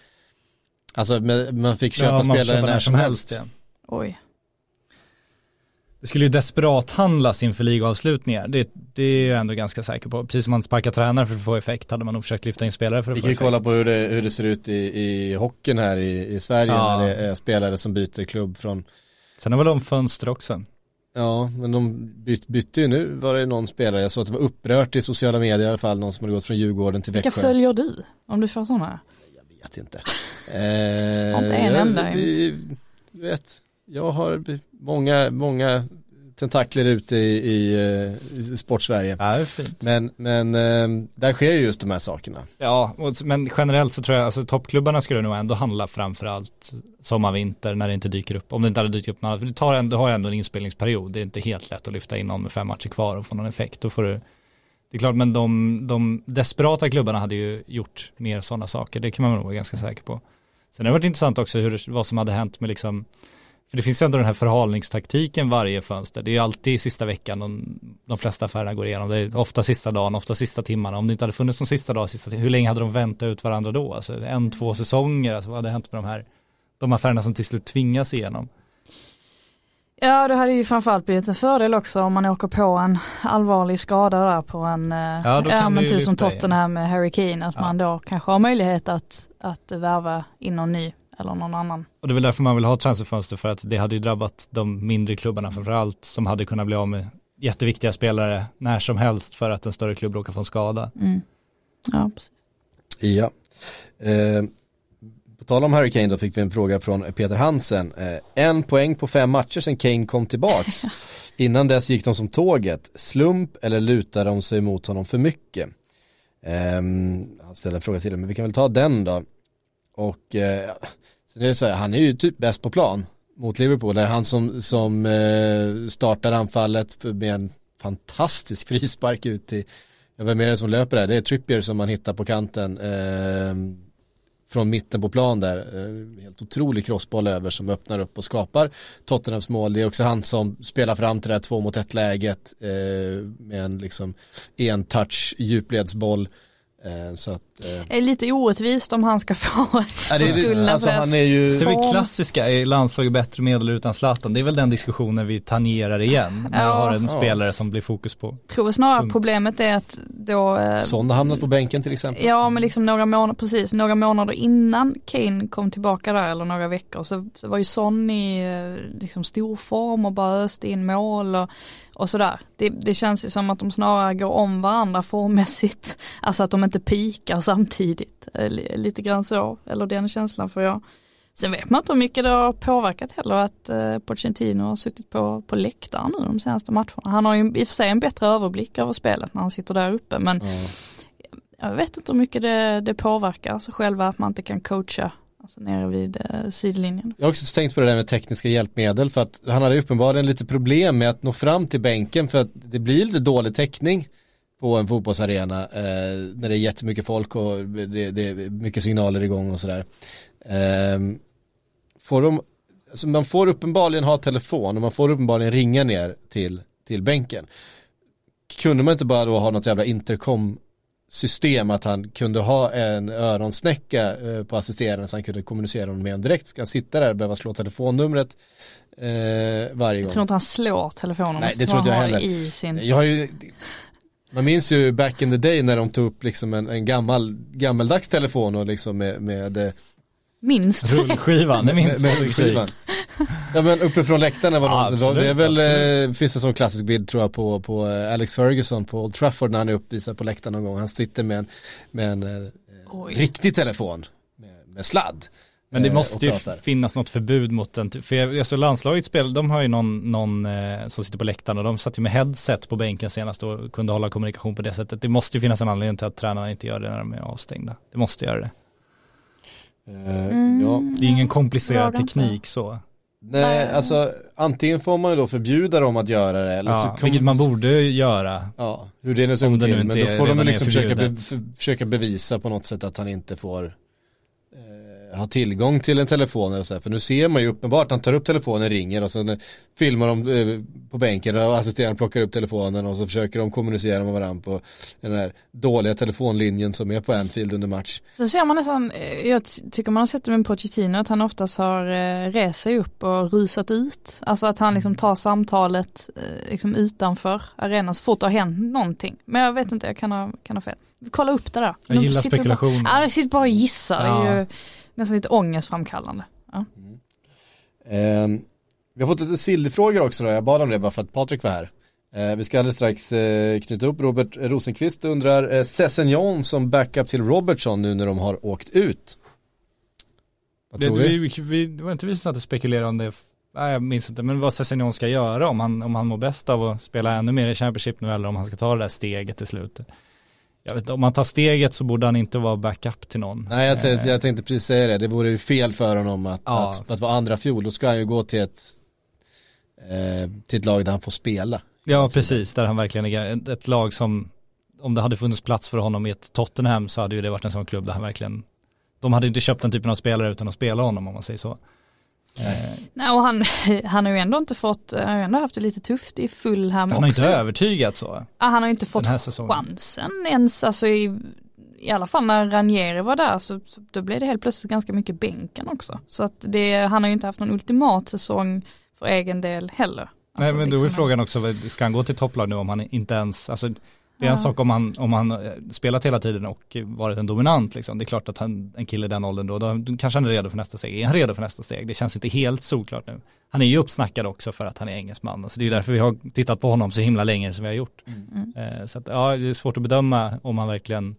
Alltså med, man fick köpa Ja, man spelare när som helst. ja. Oj. Det skulle ju desperat handlas inför ligaavslutningar. Det, det är jag ändå ganska säker på. Precis som man sparkar tränare för att få effekt hade man nog försökt lyfta in spelare för att Vi få kan ju effekt. kolla på hur det, hur det ser ut i, i hockeyn här i, i Sverige Ja. när det är spelare som byter klubb från Sen har väl de fönster också. Ja, men de byt, bytte ju nu var det någon spelare, jag såg att det var upprört i sociala medier i alla fall, någon som hade gått från Djurgården till Vilka Växjö. följer du? Om du får sådana? Jag vet inte. Eh, inte en enda. vi- vet, jag har många, många tentakler ute i, i, eh, i sportsverige. Ja. Men, men eh, där sker ju just de här sakerna. Ja, men generellt så tror jag, alltså toppklubbarna skulle nog ändå handla framförallt sommar, vinter när det inte dyker upp. Om det inte hade dykt upp något annat, för det tar ändå, har ändå en inspelningsperiod. Det är inte helt lätt att lyfta in någon med fem matcher kvar och få någon effekt. Då får du, det är klart, men de, de desperata klubbarna hade ju gjort mer sådana saker. Det kan man nog vara ganska säker på. Sen har det varit intressant också hur, vad som hade hänt med liksom, för det finns ändå den här förhalningstaktiken varje fönster. Det är ju alltid sista veckan de, de flesta affärerna går igenom. Det är ofta sista dagen, ofta sista timmarna. Om det inte hade funnits någon sista dag, sista, hur länge hade de väntat ut varandra då? Alltså en, två säsonger, alltså vad hade hänt med de här, de affärerna som till slut tvingas igenom? Ja, det hade ju framförallt blivit en fördel också om man åker på en allvarlig skada där på en, eh, Ja, då kan men typ som. Tottenham med Harry Kane, att Ja. man då kanske har möjlighet att, att värva in någon ny eller någon annan. Och det är väl därför man vill ha transferfönster för att det hade ju drabbat de mindre klubbarna framförallt som hade kunnat bli av med jätteviktiga spelare när som helst för att en större klubb råkar få en skada. Mm. Ja, precis. Ja. Eh, på tal om Harry Kane då fick vi en fråga från Peter Hansen. Eh, en poäng på fem matcher sedan Kane kom tillbaks. Innan dess gick de som tåget. Slump eller lutade de sig mot honom för mycket? Eh, han ställer en fråga till men vi kan väl ta den då. Och eh, sen är det så här, han är ju typ bäst på plan mot Liverpool. Det är han som, som eh, startar anfallet med en fantastisk frispark ut till, jag är det som löper där, det är Trippier som man hittar på kanten eh, från mitten på plan där. Eh, helt otrolig crossboll över som öppnar upp och skapar Tottenhams mål. Det är också han som spelar fram till det här två mot ett läget eh, med en liksom en touch djupledsboll. Eh, så att, eh. Det är lite orättvist om han ska få, Ja, det skulden alltså, för han är ju- Det är väl klassiska, är landslaget bättre med eller utan Zlatan? Det är väl den diskussionen vi tangerar igen när vi Ja. har en Ja. spelare som blir fokus på. tror snarare Punkt. problemet är att då eh, Son har hamnat på bänken till exempel. Ja men liksom några månader, precis, några månader innan Kane kom tillbaka där eller några veckor så, så var ju Son i eh, liksom stor form och bara öste in mål och, och sådär. Det, det känns ju som att de snarare går om varandra formmässigt. Alltså att de inte pikar samtidigt. Eh, li- Lite grann så, eller den känslan får jag. Sen vet man inte hur mycket det har påverkat heller att eh, Pochettino har suttit på, på läktaren nu de senaste matcherna. Han har ju i och för sig en bättre överblick över spelet när han sitter där uppe men jag vet inte hur mycket det, det påverkar, alltså själva att man inte kan coacha alltså nere vid eh, sidlinjen. Jag har också tänkt på det där med tekniska hjälpmedel för att han hade uppenbarligen lite problem med att nå fram till bänken för att det blir lite dålig täckning på en fotbollsarena eh, när det är jättemycket folk och det, det är mycket signaler igång och sådär. Eh, får de, alltså man får uppenbarligen ha telefon och man får uppenbarligen ringa ner till, till bänken. Kunde man inte bara då ha något jävla intercom system att han kunde ha en öronsnäcka eh, på assisterande så han kunde kommunicera med honom direkt. Ska han sitta där och behöva slå telefonnumret eh, varje Jag gång? tror inte han slår telefonen, Nej, det tror inte jag heller. i sin... Jag har ju, man minns ju back in the day när de tog upp liksom en, en gammal, gammaldags telefon och liksom med, med eh, Minst. Rullskivan, det minns med, med rullskivan. Ja men uppifrån läktarna var Ja, något, absolut, det är väl, absolut. eh, finns en sån klassisk bild tror jag på, på eh, Alex Ferguson på Old Trafford när han är uppvisad på läktaren någon gång. Han sitter med en, med en eh, Oj. riktig telefon med, med sladd. Men det måste ju finnas något förbud mot den, för jag, alltså landslaget spel, de har ju någon, någon eh, som sitter på läktaren och de satt ju med headset på bänken senast och kunde hålla kommunikation på det sättet. Det måste ju finnas en anledning till att tränarna inte gör det när de är avstängda. Det måste göra det. Eh, Mm. ja. Det är ingen komplicerad teknik så. Nej, alltså antingen får man ju då förbjuda dem att göra det eller så Ja, kommer- vilket man borde göra. Ja, hur det nu ska gå till. inte Men då får de liksom försöka, be, försöka bevisa på något sätt att han inte får ha tillgång till en telefon eller så här. För nu ser man ju uppenbart, han tar upp telefonen, ringer och sen eh, filmar de eh, på bänken och assisterande plockar upp telefonen och så försöker de kommunicera med varandra på den här dåliga telefonlinjen som är på Anfield under match. Så ser man nästan, eh, jag ty- tycker man har sett det med Pochettino att han oftast har rest sig upp och rusat ut. Alltså att han liksom tar samtalet liksom utanför arenan så fort det har hänt någonting. Men jag vet inte, jag kan ha, kan ha fel. Kolla upp det där. Jag gillar spekulationer. Ja, jag sitter bara och gissar. Det är Ja. Nästan lite ångestframkallande. Ja. Ehm, vi har fått lite sillfrågor också då, jag bad om det bara för att Patrik var här. Eh, vi ska alldeles strax eh, knyta upp Robert Rosenqvist undrar eh, Sessignon som backup till Robertson nu när de har åkt ut. Vad Det, tror vi? vi, vi, det var inte vi som satt och spekulerade om det, nej jag minns inte, men vad Sessignon ska göra om han, om han mår bäst av att spela ännu mer i Championship nu eller om han ska ta det där steget till slut. Jag vet, inte, om han tar steget så borde han inte vara backup till någon. Nej jag tänkte, Eh, jag tänkte precis säga det, det vore ju fel för honom att, Ja. att, att vara andra fjol, då ska han ju gå till ett, eh, till ett lag där han får spela. Ja precis, där han verkligen är ett, ett lag som, om det hade funnits plats för honom i ett Tottenham så hade ju det varit en sån klubb där han verkligen, de hade inte köpt den typen av spelare utan att spela honom om man säger så. Eh, Nej, och han, han har ju ändå inte fått, han har ju ändå haft det lite tufft i full här han har också. inte övertygat så. Han har ju inte fått chansen ens, alltså i, i alla fall när Ranieri var där så, så då blev det helt plötsligt ganska mycket bänken också. Så att det, han har ju inte haft någon ultimat säsong för egen del heller. Nej Alltså, men då är liksom, frågan också, ska han gå till topplag nu om han inte ens, alltså det är en Ja. sak om han, om han eh, spelat hela tiden och varit en dominant liksom. Det är klart att han, en kille i den åldern då, då kanske han är redo för nästa steg. Är han redo för nästa steg? Det känns inte helt solklart nu. Han är ju uppsnackad också för att han är engelsman. Alltså det är därför vi har tittat på honom så himla länge som vi har gjort. Mm. Eh, Så att, ja, det är svårt att bedöma om han verkligen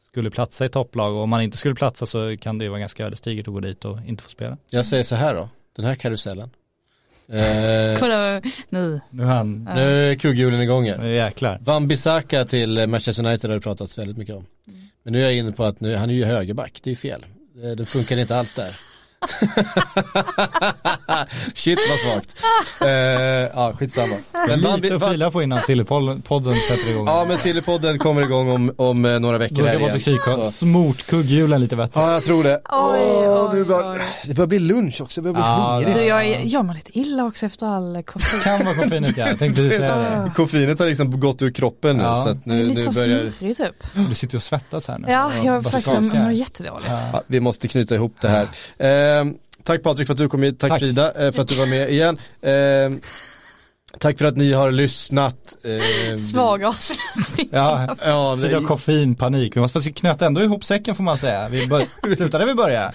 skulle platsa i topplag och om han inte skulle platsa så kan det ju vara ganska ödesdigert att gå dit och inte få spela. Jag säger så här då, den här karusellen. Eh, Kolla nu. Nu är han, Ja. nu är kugghjulen igång här. nu jäklar. Van Bissaka till Manchester United har det pratats väldigt mycket om. Men nu är jag inne på att nu, han är ju högerback, det är ju fel. Eh, Det funkar inte alls där. Shit vad svagt. Eh, ja, skitsamma. Men Lite att fila på innan Sillypodden sätter igång. Ja men Sillypodden kommer igång om, om eh, några veckor Då ska igen. kika, smort kugghjulen lite bättre. Ja jag tror det. Oj, Åh, nu oj, bör, det börjar bli lunch också, jag börjar bli Ja, hungrig. Du, jag, är- jag mår lite illa också efter all koffein. Kan vara koffeinet ja, jag tänkte säga det. Koffeinet har liksom gått ur kroppen nu Ja. så att Jag är nu, lite nu så börjar snurrig typ. Du sitter och svettas här nu. Ja, jag Bara faktiskt jag mår jättedåligt. ja, vi måste knyta ihop det här. Eh, tack Patrik för att du kom hit, tack, Tack. Frida eh, för att du var med igen. Eh, tack för att ni har lyssnat. Eh, Svag avslutning. Ja, Ja, vi har koffeinpanik. Vi måste knöta ändå ihop säcken får man säga. Vi bör, slutar där vi börjar.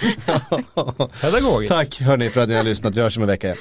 Pedagogiskt. Tack hörni för att ni har lyssnat, vi hörs om en vecka igen.